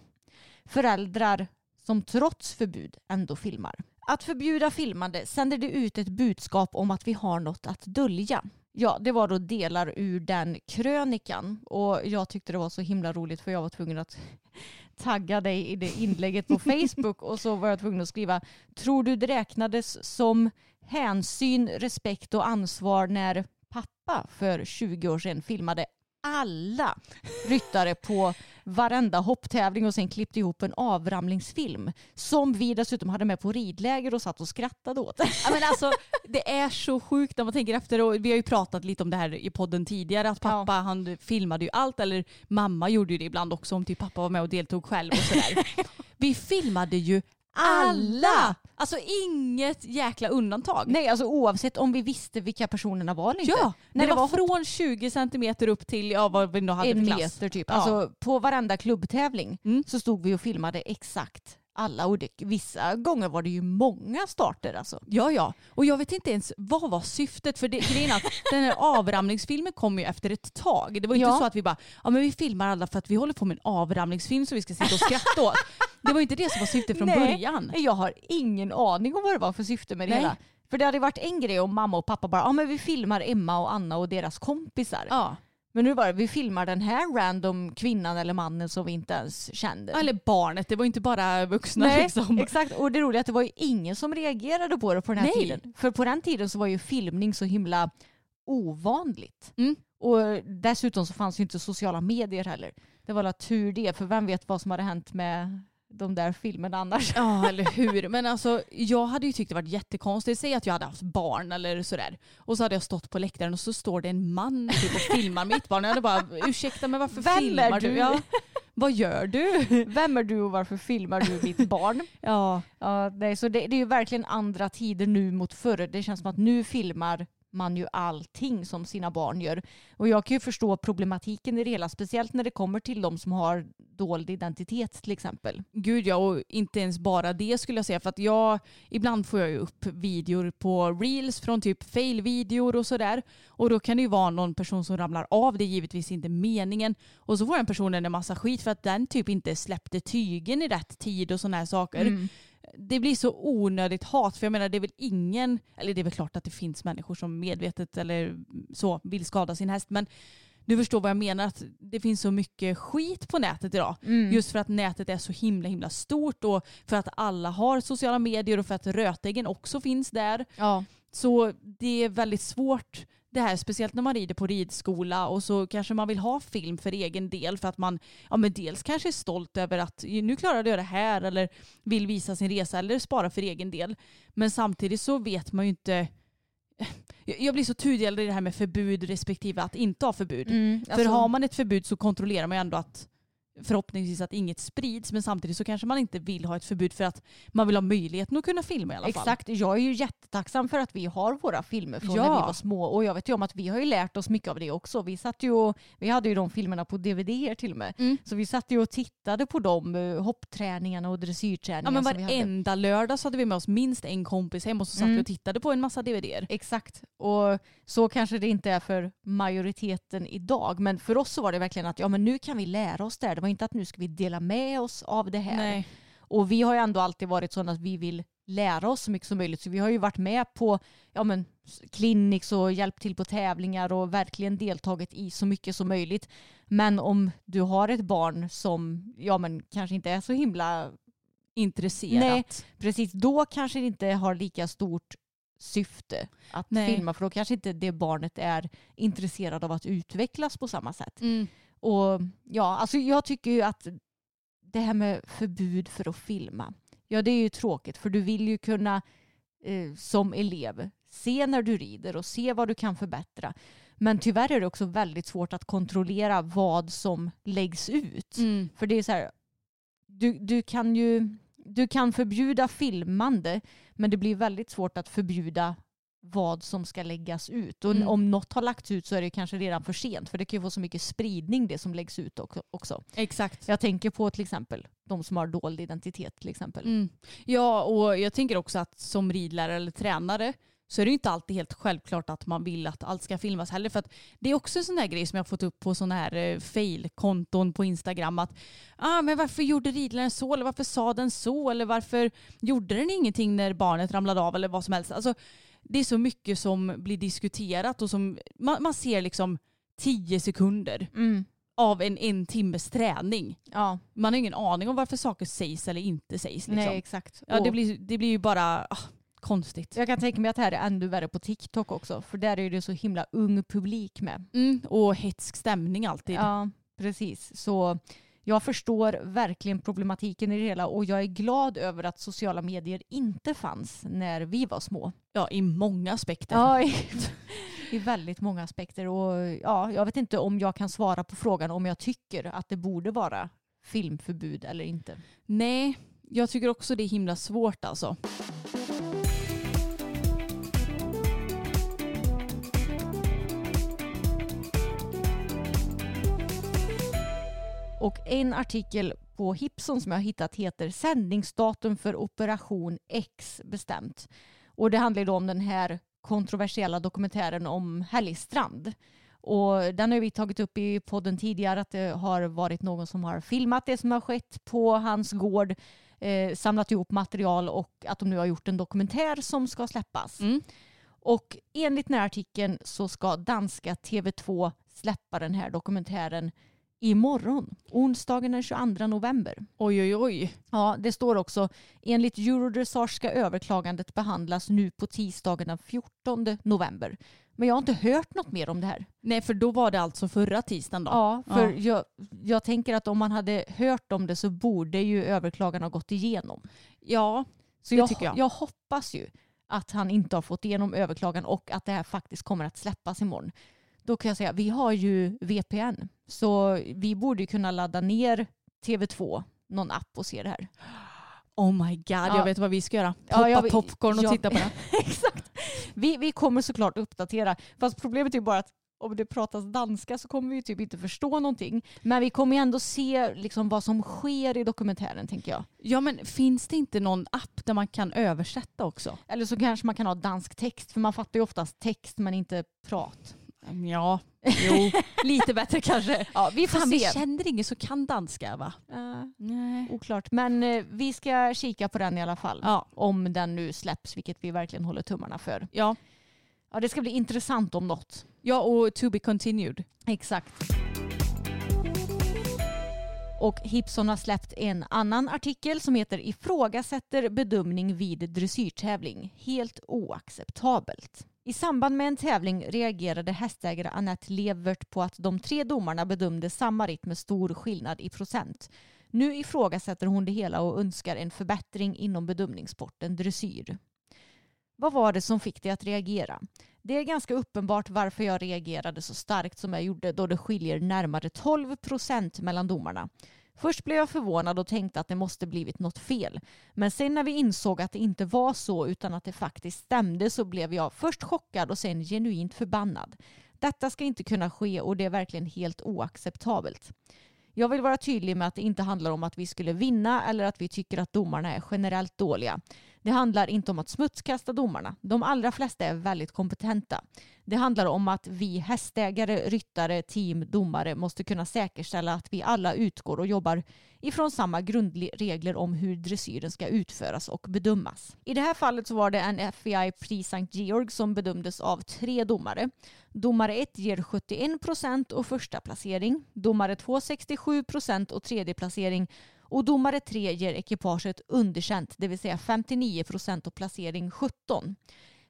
Föräldrar som trots förbud ändå filmar. Att förbjuda filmande sänder det ut ett budskap om att vi har något att dölja. Ja, det var då delar ur den krönikan och jag tyckte det var så himla roligt för jag var tvungen att tagga dig i det inlägget på Facebook och så var jag tvungen att skriva Tror du det räknades som hänsyn, respekt och ansvar när pappa för 20 år sedan filmade alla ryttare på varenda hopptävling och sen klippte ihop en avramlingsfilm som vi dessutom hade med på ridläger och satt och skrattade åt. Ja, men alltså, det är så sjukt när man tänker efter. Och vi har ju pratat lite om det här i podden tidigare. Att pappa han filmade ju allt. Eller mamma gjorde ju det ibland också om typ pappa var med och deltog själv och sådär. vi filmade ju alla! Alltså inget jäkla undantag. Nej, alltså oavsett om vi visste vilka personerna var eller inte. Ja, När det, var, från 20 centimeter upp till ja, vad vi nu hade en för klass. meter typ. Ja. Alltså, på varenda klubbtävling Mm. så stod vi och filmade exakt alla och det, vissa gånger var det ju många starter alltså. Ja, ja. Och jag vet inte ens vad var syftet. För det, grejen att den här avramningsfilmen kom ju efter ett tag. Det var inte Ja. så att vi bara, ja men vi filmar alla för att vi håller på med en avramningsfilm som vi ska sitta och skratta åt. Det var ju inte det som var syftet från Nej, början. Jag har ingen aning om vad det var för syfte med det Nej. hela. För det hade varit en grej om mamma och pappa bara, ja men vi filmar Emma och Anna och deras kompisar. Ja. Men nu var det, vi filmar den här random kvinnan eller mannen som vi inte ens kände. Eller barnet, det var inte bara vuxna Nej, liksom. exakt. Och det roliga är att det var ju ingen som reagerade på det på den här Nej. tiden. För på den tiden så var ju filmning så himla ovanligt. Mm. Och dessutom så fanns ju inte sociala medier heller. Det var la tur det, för vem vet vad som hade hänt med de där filmerna annars. Ja, eller hur. Men alltså, jag hade ju tyckt det varit jättekonstigt. Säg att jag hade haft barn eller sådär. Och så hade jag stått på läktaren och så står det en man typ och filmar mitt barn. Jag hade bara, ursäkta men varför Vem filmar du? du? Ja. Vad gör du? Vem är du och varför filmar du mitt barn? Ja, Ja, nej, så det, det är ju verkligen andra tider nu mot förr. Det känns som att nu filmar man ju allting som sina barn gör. Och jag kan ju förstå problematiken i det hela, speciellt när det kommer till de som har dold identitet till exempel. Gud ja, och inte ens bara det skulle jag säga. För att jag, ibland får jag ju upp videor på reels från typ fail-videor och sådär. Och då kan det ju vara någon person som ramlar av, det är givetvis inte meningen. Och så får den personen en massa skit för att den typ inte släppte tygen i rätt tid och sådana här saker. Mm. Det blir så onödigt hat, för jag menar det är väl ingen, eller det är väl klart att det finns människor som medvetet eller så vill skada sin häst, men du förstår vad jag menar, att det finns så mycket skit på nätet idag. Mm. Just för att nätet är så himla himla stort och för att alla har sociala medier och för att rötäggen också finns där. Ja. Så det är väldigt svårt det här, speciellt när man rider på ridskola och så kanske man vill ha film för egen del för att man ja, men dels kanske är stolt över att nu klarade jag det här eller vill visa sin resa eller spara för egen del. Men samtidigt så vet man ju inte jag blir så tudelad i det här med förbud respektive att inte ha förbud. Mm, För alltså- har man ett förbud så kontrollerar man ju ändå att förhoppningsvis att inget sprids men samtidigt så kanske man inte vill ha ett förbud för att man vill ha möjligheten att kunna filma i alla fall. Exakt, jag är ju jättetacksam för att vi har våra filmer från när Ja. vi var små och jag vet ju om att vi har ju lärt oss mycket av det också. Vi, satt ju och, vi hade ju de filmerna på DVD till och med. Mm. Så vi satt ju och tittade på de eh, hoppträningarna och Ja, dressyrträningarna men som varenda lördag så hade vi med oss minst en kompis hem och så satt Mm. vi och tittade på en massa DVDer. Exakt. Och så kanske det inte är för majoriteten idag. Men för oss så var det verkligen att ja, men nu kan vi lära oss det här. Var inte att nu ska vi dela med oss av det här. Nej. Och vi har ju ändå alltid varit sådana att vi vill lära oss så mycket som möjligt. Så vi har ju varit med på ja, men, clinics och hjälpt till på tävlingar och verkligen deltagit i så mycket som möjligt. Men om du har ett barn som ja, men, kanske inte är så himla Intresserat. Nej, precis då kanske det inte har lika stort syfte att Nej. filma för då kanske inte det barnet är intresserad av att utvecklas på samma sätt. Mm. Och ja, alltså jag tycker ju att det här med förbud för att filma, ja det är ju tråkigt för du vill ju kunna eh, som elev se när du rider och se vad du kan förbättra. Men tyvärr är det också väldigt svårt att kontrollera vad som läggs ut. Mm. För det är så här, du, du kan ju du kan förbjuda filmande men det blir väldigt svårt att förbjuda vad som ska läggas ut. Och Mm. om något har lagts ut så är det kanske redan för sent för det kan ju få så mycket spridning det som läggs ut också-. Exakt. Jag tänker på till exempel de som har dold identitet till exempel. Mm. Ja, och jag tänker också att som ridlärare eller tränare så är det inte alltid helt självklart att man vill att allt ska filmas heller. För att det är också en sån här grej som jag har fått upp på såna här eh, fail-konton på Instagram. Att ah, men varför gjorde ridläraren så? Eller varför sa den så? Eller varför gjorde den ingenting när barnet ramlade av? Eller vad som helst. Alltså, det är så mycket som blir diskuterat och som man, man ser liksom tio sekunder Mm. av en en timmes träning. Ja, Man har ingen aning om varför saker sägs eller inte sägs. Liksom. nej exakt. Ja, det blir, det blir ju bara ah, konstigt. Jag kan tänka mig att det här är ännu värre på TikTok också för där är det så himla ung publik med. Mm, och hetsk stämning alltid. Ja, precis. Så jag förstår verkligen problematiken i det hela och jag är glad över att sociala medier inte fanns när vi var små. Ja, i många aspekter. Ja, i, i väldigt många aspekter. Och ja, jag vet inte om jag kan svara på frågan om jag tycker att det borde vara filmförbud eller inte. Nej, jag tycker också det är himla svårt alltså. Och en artikel på Hipson som jag har hittat heter Sändningsdatum för Operation X bestämt. Och det handlar då om den här kontroversiella dokumentären om Helgstrand. Och den har vi tagit upp i podden tidigare att det har varit någon som har filmat det som har skett på hans gård, eh, samlat ihop material och att de nu har gjort en dokumentär som ska släppas. Mm. Och enligt den här artikeln så ska danska TV2 släppa den här dokumentären imorgon, onsdagen den 22 november. Oj, oj, oj. Ja, det står också enligt Eurodressage ska överklagandet behandlas nu på tisdagen den 14 november. Men jag har inte hört något mer om det här. Nej, för då var det alltså förra tisdagen då. Ja, för Ja. Jag, jag tänker att om man hade hört om det så borde ju överklagan ha gått igenom. Ja, Så Det jag, tycker jag. jag hoppas ju att han inte har fått igenom överklagan och att det här faktiskt kommer att släppas imorgon. Då kan jag säga, vi har ju VPN så vi borde kunna ladda ner TV2, någon app och se det här. oh my god, Ja. jag vet vad vi ska göra. Ja, Poppa jag- popcorn och jag- titta på det. Exakt. Vi, vi kommer såklart uppdatera. Fast problemet är bara att om det pratas danska så kommer vi typ inte förstå någonting. Men vi kommer ju ändå se liksom vad som sker i dokumentären tänker jag. Ja men finns det inte någon app där man kan översätta också? Eller så kanske man kan ha dansk text för man fattar ju oftast text men inte prat. Ja, jo, lite bättre kanske. Ja, vi får Fan, vi se. känner ingen som kan danska va? Eh, Nej. oklart. Men eh, vi ska kika på den i alla fall. Ja. Om den nu släpps, vilket vi verkligen håller tummarna för. Ja. Ja, det ska bli intressant om något. ja, och to be continued. Exakt. Och Hipson har släppt en annan artikel som heter Ifrågasätter bedömning vid dressyrtävling. Helt oacceptabelt. I samband med en tävling reagerade hästägare Annette Levert på att de tre domarna bedömde samma ritt med stor skillnad i procent. Nu ifrågasätter hon det hela och önskar en förbättring inom bedömningssporten dressyr. Vad var det som fick dig att reagera? Det är ganska uppenbart varför jag reagerade så starkt som jag gjorde då det skiljer närmare 12 procent mellan domarna. Först blev jag förvånad och tänkte att det måste blivit något fel. Men sen när vi insåg att det inte var så utan att det faktiskt stämde så blev jag först chockad och sen genuint förbannad. Detta ska inte kunna ske och det är verkligen helt oacceptabelt. Jag vill vara tydlig med att det inte handlar om att vi skulle vinna eller att vi tycker att domarna är generellt dåliga. Det handlar inte om att smutskasta domarna. De allra flesta är väldigt kompetenta. Det handlar om att vi hästägare, ryttare, team, domare måste kunna säkerställa att vi alla utgår och jobbar ifrån samma grundregler om hur dressyren ska utföras och bedömas. I det här fallet så var det en FBI Prix St. Georg som bedömdes av tre domare. Domare 1 ger 71 procent och första placering. Domare 2 67 procent och tredje placering. Och domare 3 ger ekipaget underkänt, det vill säga 59 procent och placering 17.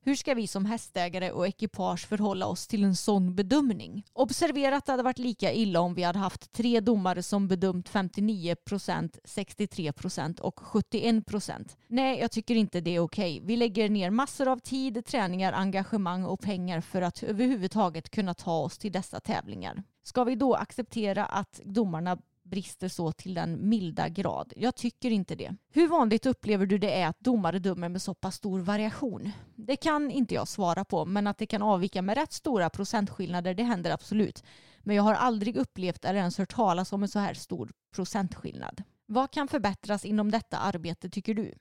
Hur ska vi som hästägare och ekipage förhålla oss till en sån bedömning? Observera att det hade varit lika illa om vi hade haft tre domare som bedömt 59 procent, 63 procent och 71 procent. Nej, jag tycker inte det är okej. Vi lägger ner massor av tid, träningar, engagemang och pengar för att överhuvudtaget kunna ta oss till dessa tävlingar. Ska vi då acceptera att domarna brister så till den milda grad? Jag tycker inte det. Hur vanligt upplever du det är att domare dömer med så pass stor variation? Det kan inte jag svara på, men att det kan avvika med rätt stora procentskillnader, det händer absolut. Men jag har aldrig upplevt eller ens hört talas om en så här stor procentskillnad. Vad kan förbättras inom detta arbete tycker du?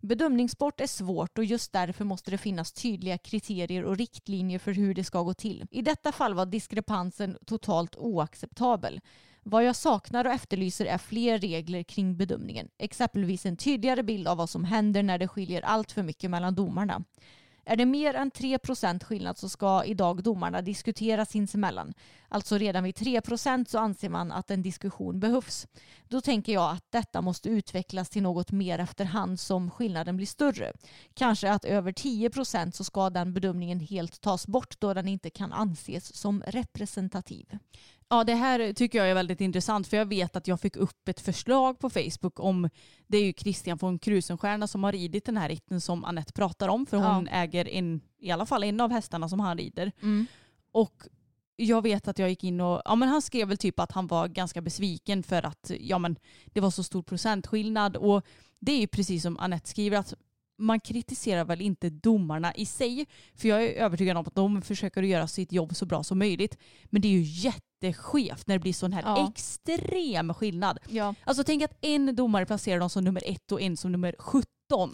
Bedömningssport är svårt och just därför måste det finnas tydliga kriterier och riktlinjer för hur det ska gå till. I detta fall var diskrepansen totalt oacceptabel. Vad jag saknar och efterlyser är fler regler kring bedömningen. Exempelvis en tydligare bild av vad som händer när det skiljer allt för mycket mellan domarna. Är det mer än 3% skillnad så ska idag domarna diskutera sinsemellan. Alltså redan vid 3% så anser man att en diskussion behövs. Då tänker jag att detta måste utvecklas till något mer efterhand som skillnaden blir större. Kanske att över 10% så ska den bedömningen helt tas bort då den inte kan anses som representativ. Ja det här tycker jag är väldigt intressant för jag vet att jag fick upp ett förslag på Facebook om det är ju Christian von Krusenstjerna som har ridit den här ritten som Annette pratar om för hon äger en, i alla fall en av hästarna som han rider. Och jag vet att jag gick in och, ja men han skrev väl typ att han var ganska besviken för att ja men det var så stor procentskillnad och det är ju precis som Annette skriver att man kritiserar väl inte domarna i sig för jag är övertygad om att de försöker göra sitt jobb så bra som möjligt men det är ju jätteskevt när det blir sån här Ja. extrem skillnad. Ja. Alltså tänk att en domare placerar dem som nummer ett och en som nummer 17.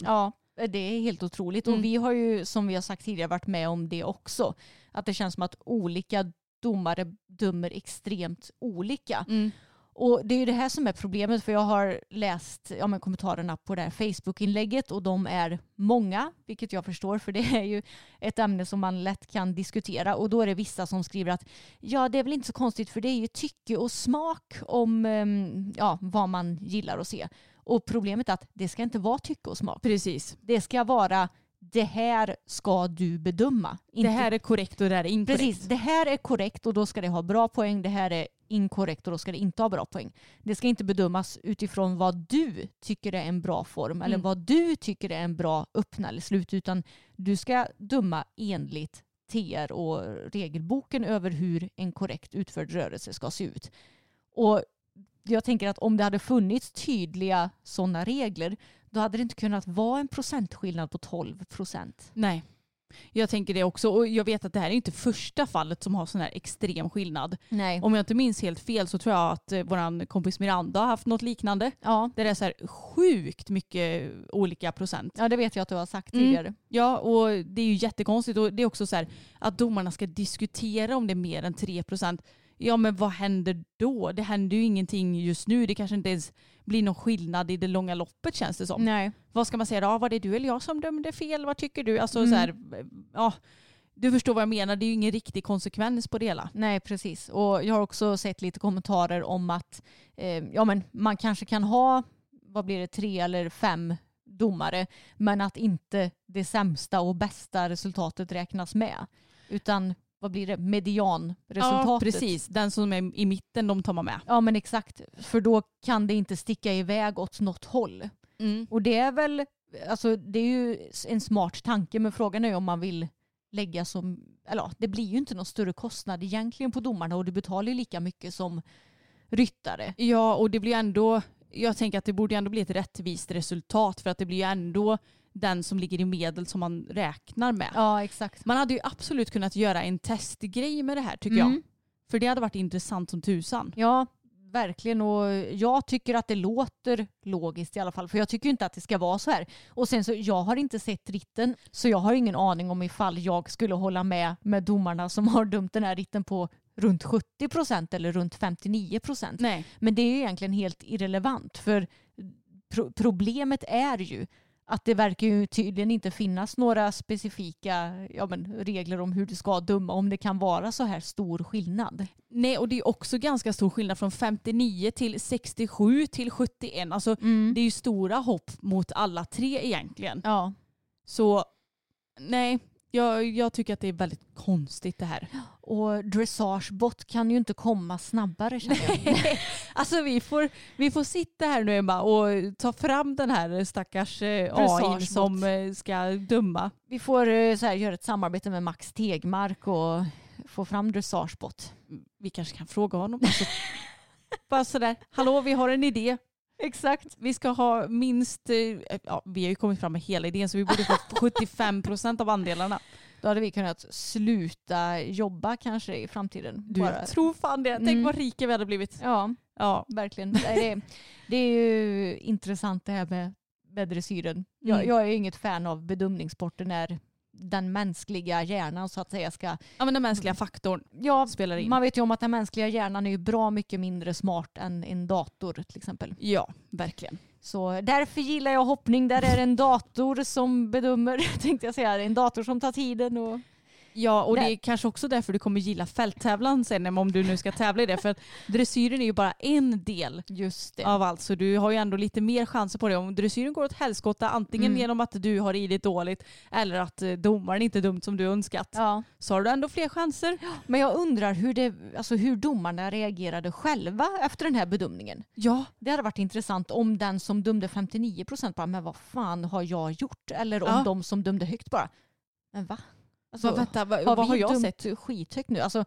Ja, det är helt otroligt. Mm. Och vi har ju, som vi har sagt tidigare, varit med om det också. Att det känns som att olika domare dömer extremt olika. Mm. Och det är ju det här som är problemet för jag har läst ja, men kommentarerna på det här Facebook-inlägget och de är många, vilket jag förstår för det är ju ett ämne som man lätt kan diskutera och då är det vissa som skriver att ja det är väl inte så konstigt för det är ju tycke och smak om ehm, ja, vad man gillar att se. Och problemet är att det ska inte vara tycke och smak. Precis. Det ska vara det här ska du bedöma. Det här är korrekt och det här är inkorrekt. Precis, det här är korrekt och då ska det ha bra poäng. Det här är inkorrekt och då ska det inte ha bra poäng. Det ska inte bedömas utifrån vad du tycker är en bra form eller Mm. vad du tycker är en bra öppna eller slut utan du ska döma enligt TR och regelboken över hur en korrekt utförd rörelse ska se ut. Och jag tänker att om det hade funnits tydliga sådana regler då hade det inte kunnat vara en procentskillnad på 12 procent. Nej. Jag tänker det också. Och jag vet att det här är inte första fallet som har sån här extrem skillnad. Nej. Om jag inte minns helt fel så tror jag att eh, vår kompis Miranda har haft något liknande. Ja. Där det är så här sjukt mycket olika procent. ja, det vet jag att du har sagt Mm. tidigare. Ja, och det är ju jättekonstigt. Och det är också så här att domarna ska diskutera om det är mer än 3 procent. Ja, men vad händer då? Det händer ju ingenting just nu. Det kanske inte ens blir någon skillnad i det långa loppet känns det som. Nej. Vad ska man säga då? Var det du eller jag som dömde fel? Vad tycker du? Alltså Mm. så här, ja, du förstår vad jag menar. Det är ju ingen riktig konsekvens på det hela. Nej, precis. Och jag har också sett lite kommentarer om att eh, ja, men man kanske kan ha, vad blir det, tre eller fem domare, men att inte det sämsta och bästa resultatet räknas med. Utan vad blir det, medianresultatet. Ja, precis. Den som är i mitten, de tar man med. Ja, men exakt. För då kan det inte sticka iväg åt något håll. Och det är väl, alltså det är ju en smart tanke, men frågan är ju om man vill lägga som, eller ja, det blir ju inte någon större kostnad egentligen på domarna och du betalar ju lika mycket som ryttare. Ja, och det blir ändå, jag tänker att det borde ändå bli ett rättvist resultat för att det blir ju ändå den som ligger i medel som man räknar med. Ja, exakt. Man hade ju absolut kunnat göra en testgrej med det här tycker Mm. jag. För det hade varit intressant som tusan. Ja, verkligen. Och jag tycker att det låter logiskt i alla fall. För jag tycker inte att det ska vara så här. Och sen så, jag har inte sett ritten. Så jag har ingen aning om ifall jag skulle hålla med med domarna som har dömt den här ritten på runt 70 procent eller runt 59 procent. Men det är ju egentligen helt irrelevant. För pro- problemet är ju att det verkar ju tydligen inte finnas några specifika ja, men, regler om hur du ska döma om det kan vara så här stor skillnad. Nej, och det är också ganska stor skillnad från 59 till 67 till 71. Alltså det är ju stora hopp mot alla tre egentligen. Ja. Så nej, jag, jag tycker att det är väldigt konstigt det här. Och dressagebot kan ju inte komma snabbare känner jag. Alltså vi får, vi får sitta här nu Emma och ta fram den här stackars eh, AI som eh, ska döma. Vi får eh, så här, göra ett samarbete med Max Tegmark och få fram dressagebot. Vi kanske kan fråga honom. Alltså, bara sådär, hallå vi har en idé. Exakt. Vi ska ha minst, eh, ja, vi har ju kommit fram med hela idén så vi borde få 75 procent av andelarna. Då hade vi kunnat sluta jobba kanske i framtiden. Du, Bara- tror fan det. Tänk Mm. vad rika vi hade blivit. Ja, Ja. verkligen. Det, det är ju intressant det här med, med dressyren. Jag, Mm. jag är inget fan av bedömningssporter när den mänskliga hjärnan så att säga ska... ja men den mänskliga faktorn Ja, spelar in. man vet ju om att den mänskliga hjärnan är ju bra mycket mindre smart än en dator till exempel. Ja, verkligen. Så därför gillar jag hoppning. Där är det en dator som bedömer, tänkte jag säga. En dator som tar tiden. Och... Ja, och det Där. är kanske också därför du kommer gilla fälttävlan sen om du nu ska tävla i det. För att dressyren är ju bara en del Just det. av allt så du har ju ändå lite mer chanser på det. Om dressyren går åt helskotta antingen Mm. genom att du har ridit dåligt eller att eh, domaren inte dumt som du önskat Ja. så har du ändå fler chanser. Men jag undrar hur, det, alltså hur domarna reagerade själva efter den här bedömningen. Ja, Det hade varit intressant om den som dömde 59 procent bara, men vad fan har jag gjort? Eller om Ja. de som dömde högt bara, men va? Alltså, vad, vänta, vad, har vad har jag dömt sett? skithögt nu? Alltså,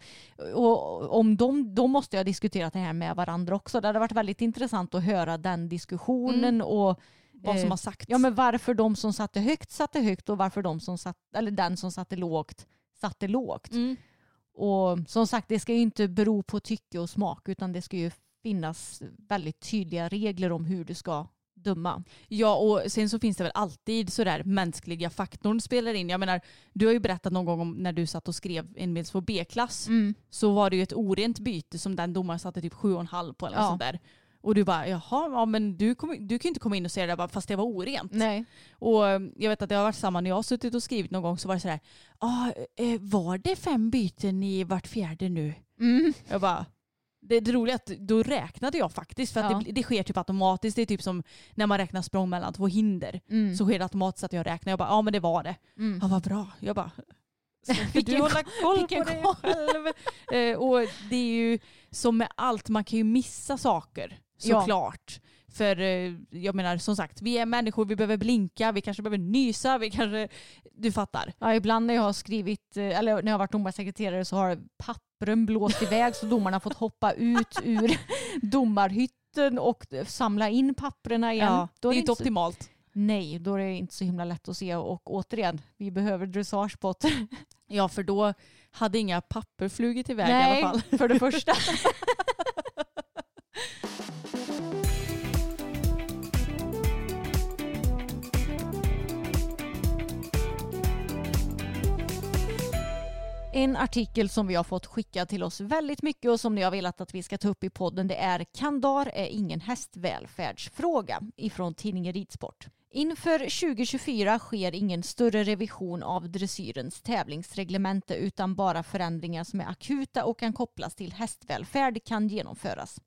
och om de, då måste jag diskutera det här med varandra också. Det hade varit väldigt intressant att höra den diskussionen och Vad som eh, har sagts. Ja men varför de som satte högt satte högt och varför de som satt, eller den som satte lågt satte lågt. Mm. Och som sagt det ska ju inte bero på tycke och smak utan det ska ju finnas väldigt tydliga regler om hur du ska döma. Ja och sen så finns det väl alltid sådär mänskliga faktorn spelar in. Jag menar du har ju berättat någon gång om när du satt och skrev en medsvår B-klass så var det ju ett orent byte som den domaren satte typ 7,5 på eller Ja. ja. sånt där. Och du bara, jaha, ja, men du, kom, du kan ju inte komma in och säga det bara, fast det var orent. Nej. Och eh, jag vet att det har varit samma när jag har suttit och skrivit någon gång så var det sådär, ah, eh, var det fem byten i vart fjärde nu? Mm. Jag bara, det, det roliga är att då räknade jag faktiskt för att Ja. det, det sker typ automatiskt. Det är typ som när man räknar språng mellan två hinder. Mm. Så sker det automatiskt att jag räknar. Jag bara, ja men det var det. Mm. Ja vad bra. Jag bara, Vilken du hålla koll på det koll. själv? Eh, och det är ju som med allt, man kan ju missa saker Ja. För eh, jag menar som sagt, vi är människor, vi behöver blinka, vi kanske behöver nysa, vi kanske, du fattar. Ja, ibland när jag har skrivit, eh, eller när jag har varit domarsekreterare så har pappren blåst iväg så domarna har fått hoppa ut ur domarhytten och samla in papprena igen. Ja, det är det inte så- optimalt. Nej, då är det inte så himla lätt att se och återigen, vi behöver dressagespott. Ja, för då hade inga papper flugit iväg i Nej, alla fall. för det första. En artikel som vi har fått skicka till oss väldigt mycket och som ni har velat att vi ska ta upp i podden det är Kandar är ingen hästvälfärdsfråga ifrån tidningen Ridsport. Inför 2024 sker ingen större revision av dressyrens tävlingsreglemente utan bara förändringar som är akuta och kan kopplas till hästvälfärd kan genomföras.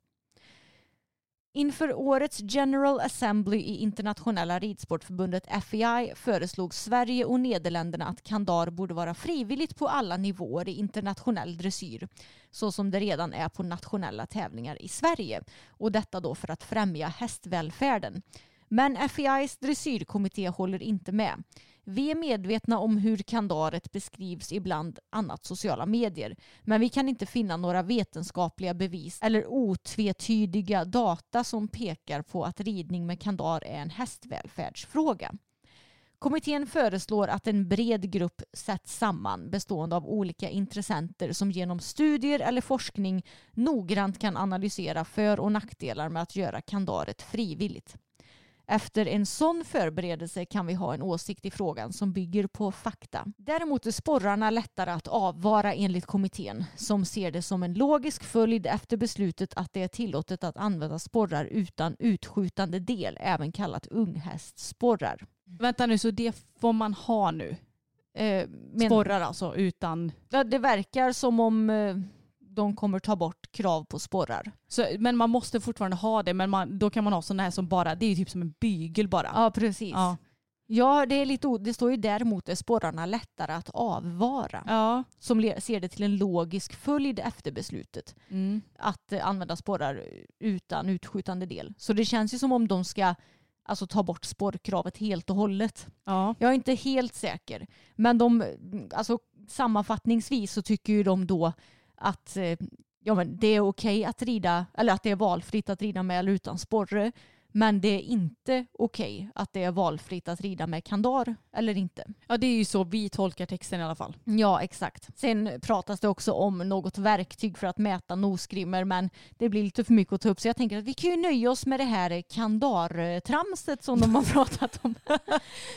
Inför årets General Assembly i Internationella ridsportförbundet FEI föreslog Sverige och Nederländerna att kandar borde vara frivilligt på alla nivåer i internationell dressyr, så som det redan är på nationella tävlingar i Sverige. Och detta då för att främja hästvälfärden. Men FEIs dressyrkommitté håller inte med. Vi är medvetna om hur kandaret beskrivs i bland annat sociala medier. Men vi kan inte finna några vetenskapliga bevis eller otvetydiga data som pekar på att ridning med kandar är en hästvälfärdsfråga. Kommittén föreslår att en bred grupp sätts samman bestående av olika intressenter som genom studier eller forskning noggrant kan analysera för och nackdelar med att göra kandaret frivilligt. Efter en sån förberedelse kan vi ha en åsikt i frågan som bygger på fakta. Däremot är sporrarna lättare att avvara enligt kommittén som ser det som en logisk följd efter beslutet att det är tillåtet att använda sporrar utan utskjutande del, även kallat unghästsporrar. Vänta nu, så det får man ha nu? Eh, men, Sporrar alltså utan... ja, det verkar som om eh, de kommer ta bort krav på sporrar. Så, men man måste fortfarande ha det, men man, då kan man ha sådana här som bara, det är typ som en bygel bara. Ja, precis. Ja. Ja, det, är lite, det står ju däremot är sporrarna lättare att avvara. Ja. Som ser det till en logisk följd efter beslutet. Mm. Att eh, använda sporrar utan utskjutande del. Så det känns ju som om de ska alltså, ta bort sporrkravet helt och hållet. ja. Jag är inte helt säker. Men de, alltså, sammanfattningsvis så tycker ju de då att eh, ja, men det är okej att rida, eller att det är valfritt att rida med eller utan sporre. Men det är inte okej att det är valfritt att rida med kandar eller inte. ja, det är ju så vi tolkar texten i alla fall. Ja, exakt. Sen pratas det också om något verktyg för att mäta nosgrimmer men det blir lite för mycket att ta upp så jag tänker att vi kan ju nöja oss med det här kandartramset som de har pratat om.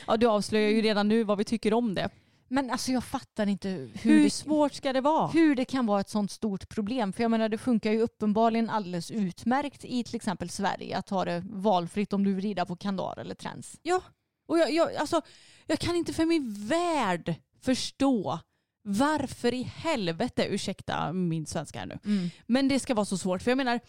Ja, du avslöjar ju redan nu vad vi tycker om det. Men alltså jag fattar inte hur, Hur det, svårt ska det vara? hur det kan vara ett sånt stort problem. För jag menar det funkar ju uppenbarligen alldeles utmärkt i till exempel Sverige att ha det valfritt om du vill rida på kandar eller träns. Ja, och jag, jag, alltså, jag kan inte för min värld förstå varför i helvete, ursäkta min svenska här nu, men det ska vara så svårt. För jag menar,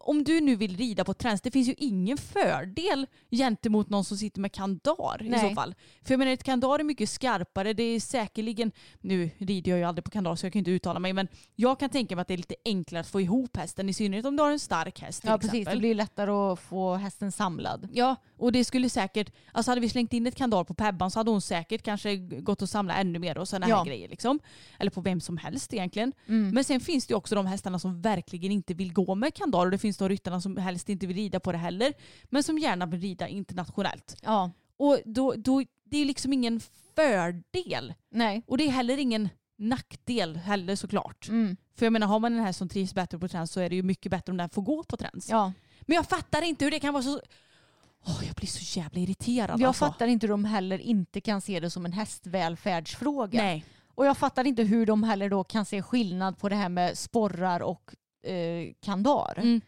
om du nu vill rida på träns, det finns ju ingen fördel gentemot någon som sitter med kandar i Nej. så fall. För jag menar ett kandar är mycket skarpare, det är säkerligen, nu rider jag ju aldrig på kandar så jag kan inte uttala mig, men jag kan tänka mig att det är lite enklare att få ihop hästen, i synnerhet om du har en stark häst till Ja exempel. precis, det blir lättare att få hästen samlad. Ja, och det skulle säkert, alltså hade vi slängt in ett kandar på Pebban så hade hon säkert kanske gått och samlat ännu mer och sådana Ja. här grejer liksom. Eller på vem som helst egentligen. Mm. Men sen finns det ju också de hästarna som verkligen inte vill gå med kandar och det finns de ryttarna som helst inte vill rida på det heller. Men som gärna vill rida internationellt. Ja, Och då, då, det är liksom ingen fördel. nej. Och det är heller ingen nackdel heller såklart. Mm. För jag menar har man den här som trivs bättre på träns så är det ju mycket bättre om den får gå på träns. Ja. Men jag fattar inte hur det kan vara så... Åh, jag blir så jävla irriterad Jag alltså. fattar inte hur de heller inte kan se det som en hästvälfärdsfråga. Nej. Och jag fattar inte hur de heller då kan se skillnad på det här med sporrar och eh, kandar. Mm.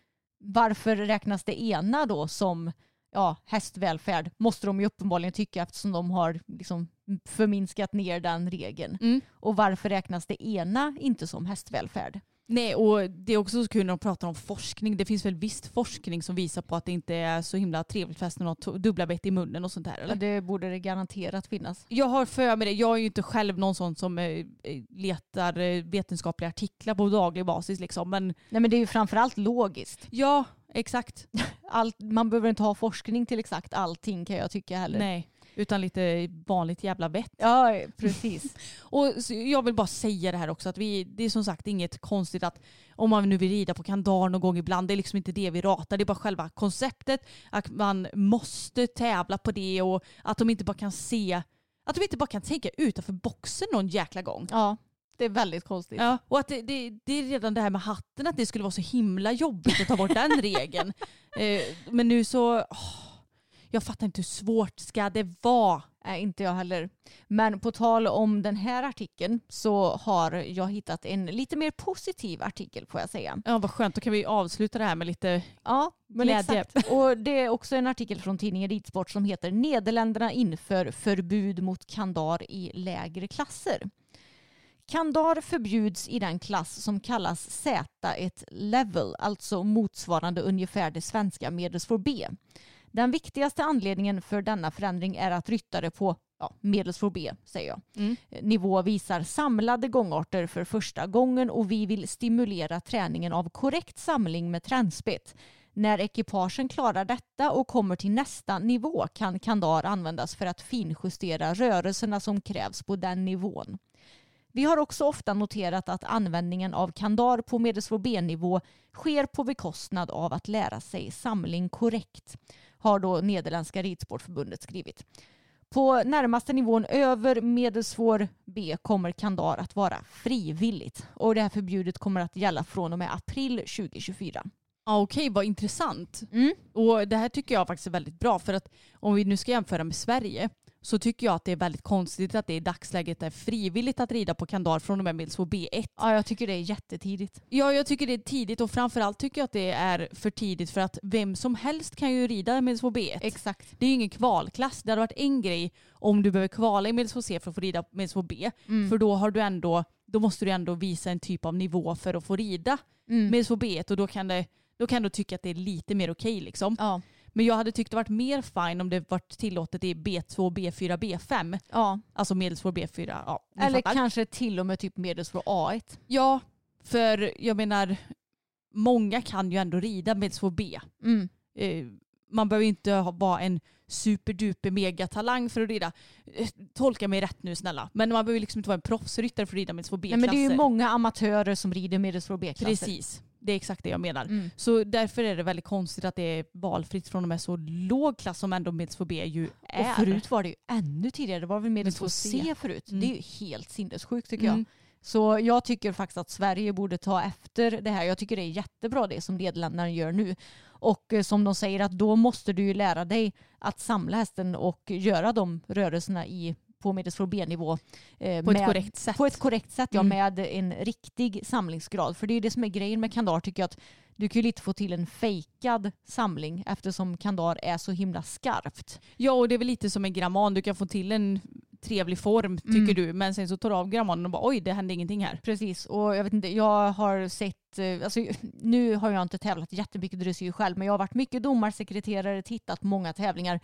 Varför räknas det ena då som ja, hästvälfärd? Måste de ju uppenbarligen tycka eftersom de har liksom förminskat ner den regeln. Mm. Och varför räknas det ena inte som hästvälfärd? Nej, och det är också så kul när de pratar om forskning. Det finns väl visst forskning som visar på att det inte är så himla trevligt att ha to- dubbla bett i munnen och sånt. Ja, Eller? det borde det garanterat finnas. Jag har för mig det. Jag är ju inte själv någon sån som eh, letar eh, vetenskapliga artiklar på daglig basis. Liksom. Men Nej men det är ju framförallt logiskt. ja, exakt. Allt, man behöver inte ha forskning till exakt allting kan jag tycka heller. Nej. Utan lite vanligt jävla vett. Ja, precis. Och jag vill bara säga det här också att vi, det är som sagt inget konstigt att om man nu vill rida på kandar någon gång ibland, det är liksom inte det vi ratar, det är bara själva konceptet att man måste tävla på det och att de inte bara kan se, att de inte bara kan tänka utanför boxen någon jäkla gång. Ja, det är väldigt konstigt. Ja, och att det, det, det är redan det här med hatten, att det skulle vara så himla jobbigt att ta bort den regeln. Eh, men nu så, åh, jag fattar inte hur svårt ska det vara? Nej, inte jag heller. Men på tal om den här artikeln så har jag hittat en lite mer positiv artikel får jag säga. Ja vad skönt, då kan vi avsluta det här med lite Ja, men Glädje. exakt. Och det är också en artikel från tidningen Ridsport som heter Nederländerna inför förbud mot kandar i lägre klasser. Kandar förbjuds i den klass som kallas Z1 level, alltså motsvarande ungefär det svenska medelsvår B. Den viktigaste anledningen för denna förändring är att ryttare på ja, medelsvår B, säger jag, Mm. nivå visar samlade gångarter för första gången och vi vill stimulera träningen av korrekt samling med tränspett. När ekipagen klarar detta och kommer till nästa nivå kan kandar användas för att finjustera rörelserna som krävs på den nivån. Vi har också ofta noterat att användningen av kandar på medelsvår B-nivå sker på bekostnad av att lära sig samling korrekt, har då Nederländska ridsportförbundet skrivit. På närmaste nivån över medelsvår B kommer kandar att vara frivilligt och det här förbudet kommer att gälla från och med april 2024. Ja, okej, vad intressant. Mm. Och det här tycker jag faktiskt är väldigt bra för att om vi nu ska jämföra med Sverige så tycker jag att det är väldigt konstigt att det i dagsläget är frivilligt att rida på kandar från och med medelsvår B1. Ja, jag tycker det är jättetidigt. Ja, jag tycker det är tidigt och framförallt tycker jag att det är för tidigt för att vem som helst kan ju rida medelsvår B1. Exakt. Det är ju ingen kvalklass. Det hade varit en grej om du behöver kvala i medelsvår C för att få rida medelsvår B. Mm. För då har du ändå, då måste du ändå visa en typ av nivå för att få rida Mm. medelsvår B1 och då kan det då kan du tycka att det är lite mer okej liksom. Ja. Men jag hade tyckt det varit mer fine om det varit tillåtet i B2, B4, B5. ja. Alltså medelsvår B4. Ja, Eller fattar. kanske till och med typ medelsvår A1. Ja, för jag menar många kan ju ändå rida medelsvår B. Mm. Eh, man behöver inte ha, vara en superduper megatalang för att rida. Eh, tolka mig rätt nu snälla. Men man behöver liksom inte vara en proffsryttare för att rida medelsvår Nej, B-klasser. men det är ju många amatörer som rider medelsvår B-klasser. Precis, det är exakt det jag menar. Mm. Så därför är det väldigt konstigt att det är valfritt från och med så låg klass som ändå medelsvår B ju är. Och förut var det ju ännu tidigare. Det var väl medelsvår C förut. Mm. Det är ju helt sinnessjukt tycker jag. Mm. Så jag tycker faktiskt att Sverige borde ta efter det här. Jag tycker det är jättebra det som Nederländerna gör nu. Och eh, som de säger att då måste du ju lära dig att samla hästen och göra de rörelserna i på medelsvår B-nivå. eh, På ett med- korrekt sätt. På ett korrekt sätt, ja. Mm. Med en riktig samlingsgrad. För det är det som är grejen med kandar tycker jag. att Du kan ju lite få till en fejkad samling eftersom kandar är så himla skarpt. Ja och det är väl lite som en gramman. Du kan få till en trevlig form tycker Mm. du. Men sen så tar du av grammanen och bara oj det hände ingenting här. Precis, och jag vet inte, jag har sett, eh, alltså, nu har jag inte tävlat jättemycket dressyr själv, men jag har varit mycket domarsekreterare, tittat på många tävlingar.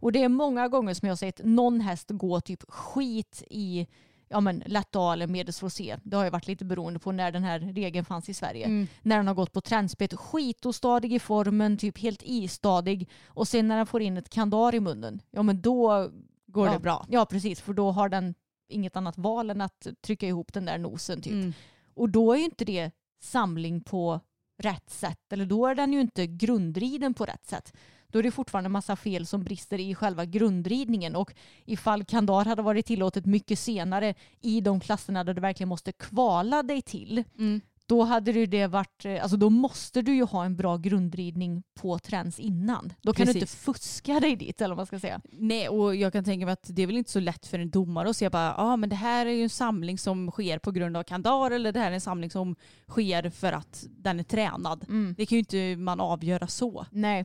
Och det är många gånger som jag har sett någon häst gå typ skit i ja, men A eller medelsvår C. Det har ju varit lite beroende på när den här regeln fanns i Sverige. Mm. När den har gått på tränspett, skitostadig i formen, typ helt istadig. Och sen när den får in ett kandar i munnen, ja men då Går ja, det bra? Ja precis, för då har den inget annat val än att trycka ihop den där nosen typ. Mm. Och då är ju inte det samling på rätt sätt. Eller då är den ju inte grundriden på rätt sätt. Då är det fortfarande massa fel som brister i själva grundridningen. Och ifall kandar hade varit tillåtet mycket senare i de klasserna där du verkligen måste kvala dig till. Mm. Då hade det varit, eh, alltså då måste du ju ha en bra grundridning på träns innan. Då kan du inte Precis. fuska dig dit eller vad man ska säga. Nej och jag kan tänka mig att det är väl inte så lätt för en domare att se bara ja ah, men det här är ju en samling som sker på grund av kandar eller det här är en samling som sker för att den är tränad. Mm. Det kan ju inte man avgöra så. Nej,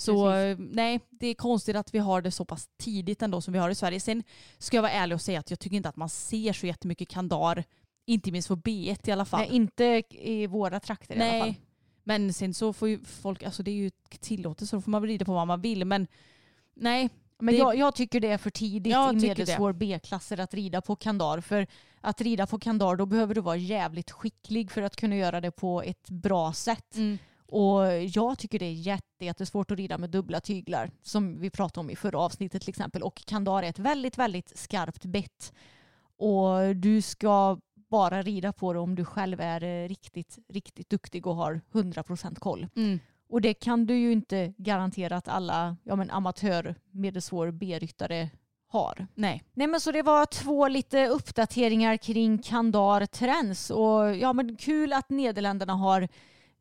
Så Precis. eh, nej, det är konstigt att vi har det så pass tidigt ändå som vi har i Sverige. Sen ska jag vara ärlig och säga att jag tycker inte att man ser så jättemycket kandar, inte minst på B1 i alla fall. Nej inte i våra trakter i alla fall. Nej. Men sen så får ju folk, alltså det är ju tillåtet så då får man rida på vad man vill. Men nej, Men Det- jag, jag tycker det är för tidigt i medelsvår B-klasser att rida på kandar. För att rida på kandar då behöver du vara jävligt skicklig för att kunna göra det på ett bra sätt. mm. Och jag tycker det är jätte, jättesvårt att rida med dubbla tyglar som vi pratade om i förra avsnittet till exempel. Och kandar är ett väldigt, väldigt skarpt bett. Och du ska bara rida på det om du själv är eh, riktigt, riktigt duktig och har 100% koll. Mm. Och det kan du ju inte garantera att alla ja, men amatör medelsvår B-ryttare har. Nej. Nej men så det var två lite uppdateringar kring Kandar Trends och ja men kul att Nederländerna har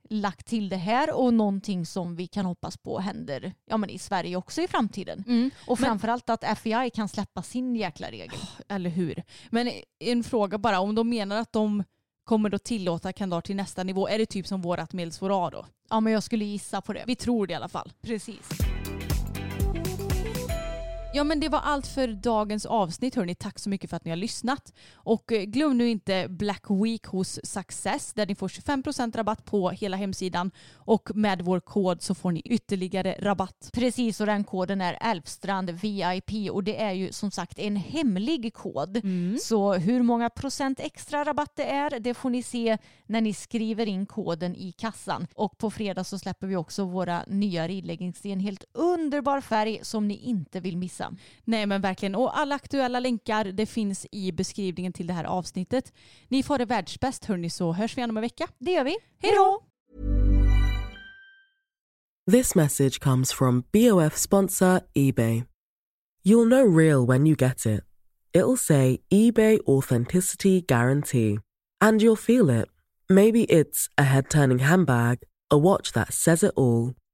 lagt till det här och någonting som vi kan hoppas på händer ja, men i Sverige också i framtiden. Mm. Och framförallt att FEI kan släppa sin jäkla regel. Eller hur? Men en fråga bara, om de menar att de kommer att tillåta kandar till nästa nivå, är det typ som vårat medelsvår A då? Ja men jag skulle gissa på det. Vi tror det i alla fall. Precis. Ja men det var allt för dagens avsnitt hörni. Tack så mycket för att ni har lyssnat. Och eh, glöm nu inte Black Week hos Success där ni får 25% rabatt på hela hemsidan och med vår kod så får ni ytterligare rabatt. Precis och den koden är Älvstrand VIP och det är ju som sagt en hemlig kod. Så hur många procent extra rabatt det är det får ni se när ni skriver in koden i kassan. Och på fredag så släpper vi också våra nya ridleggings i en helt underbar färg som ni inte vill missa. Nej men verkligen. Och alla aktuella länkar det finns i beskrivningen till det här avsnittet. Ni får det världsbäst hörni så hörs vi igen om en vecka. Det gör vi. Hej då! This message comes from BOF sponsor eBay. You'll know real when you get it. It'll say eBay Authenticity Guarantee. And you'll feel it. Maybe it's a head turning handbag, a watch that says it all,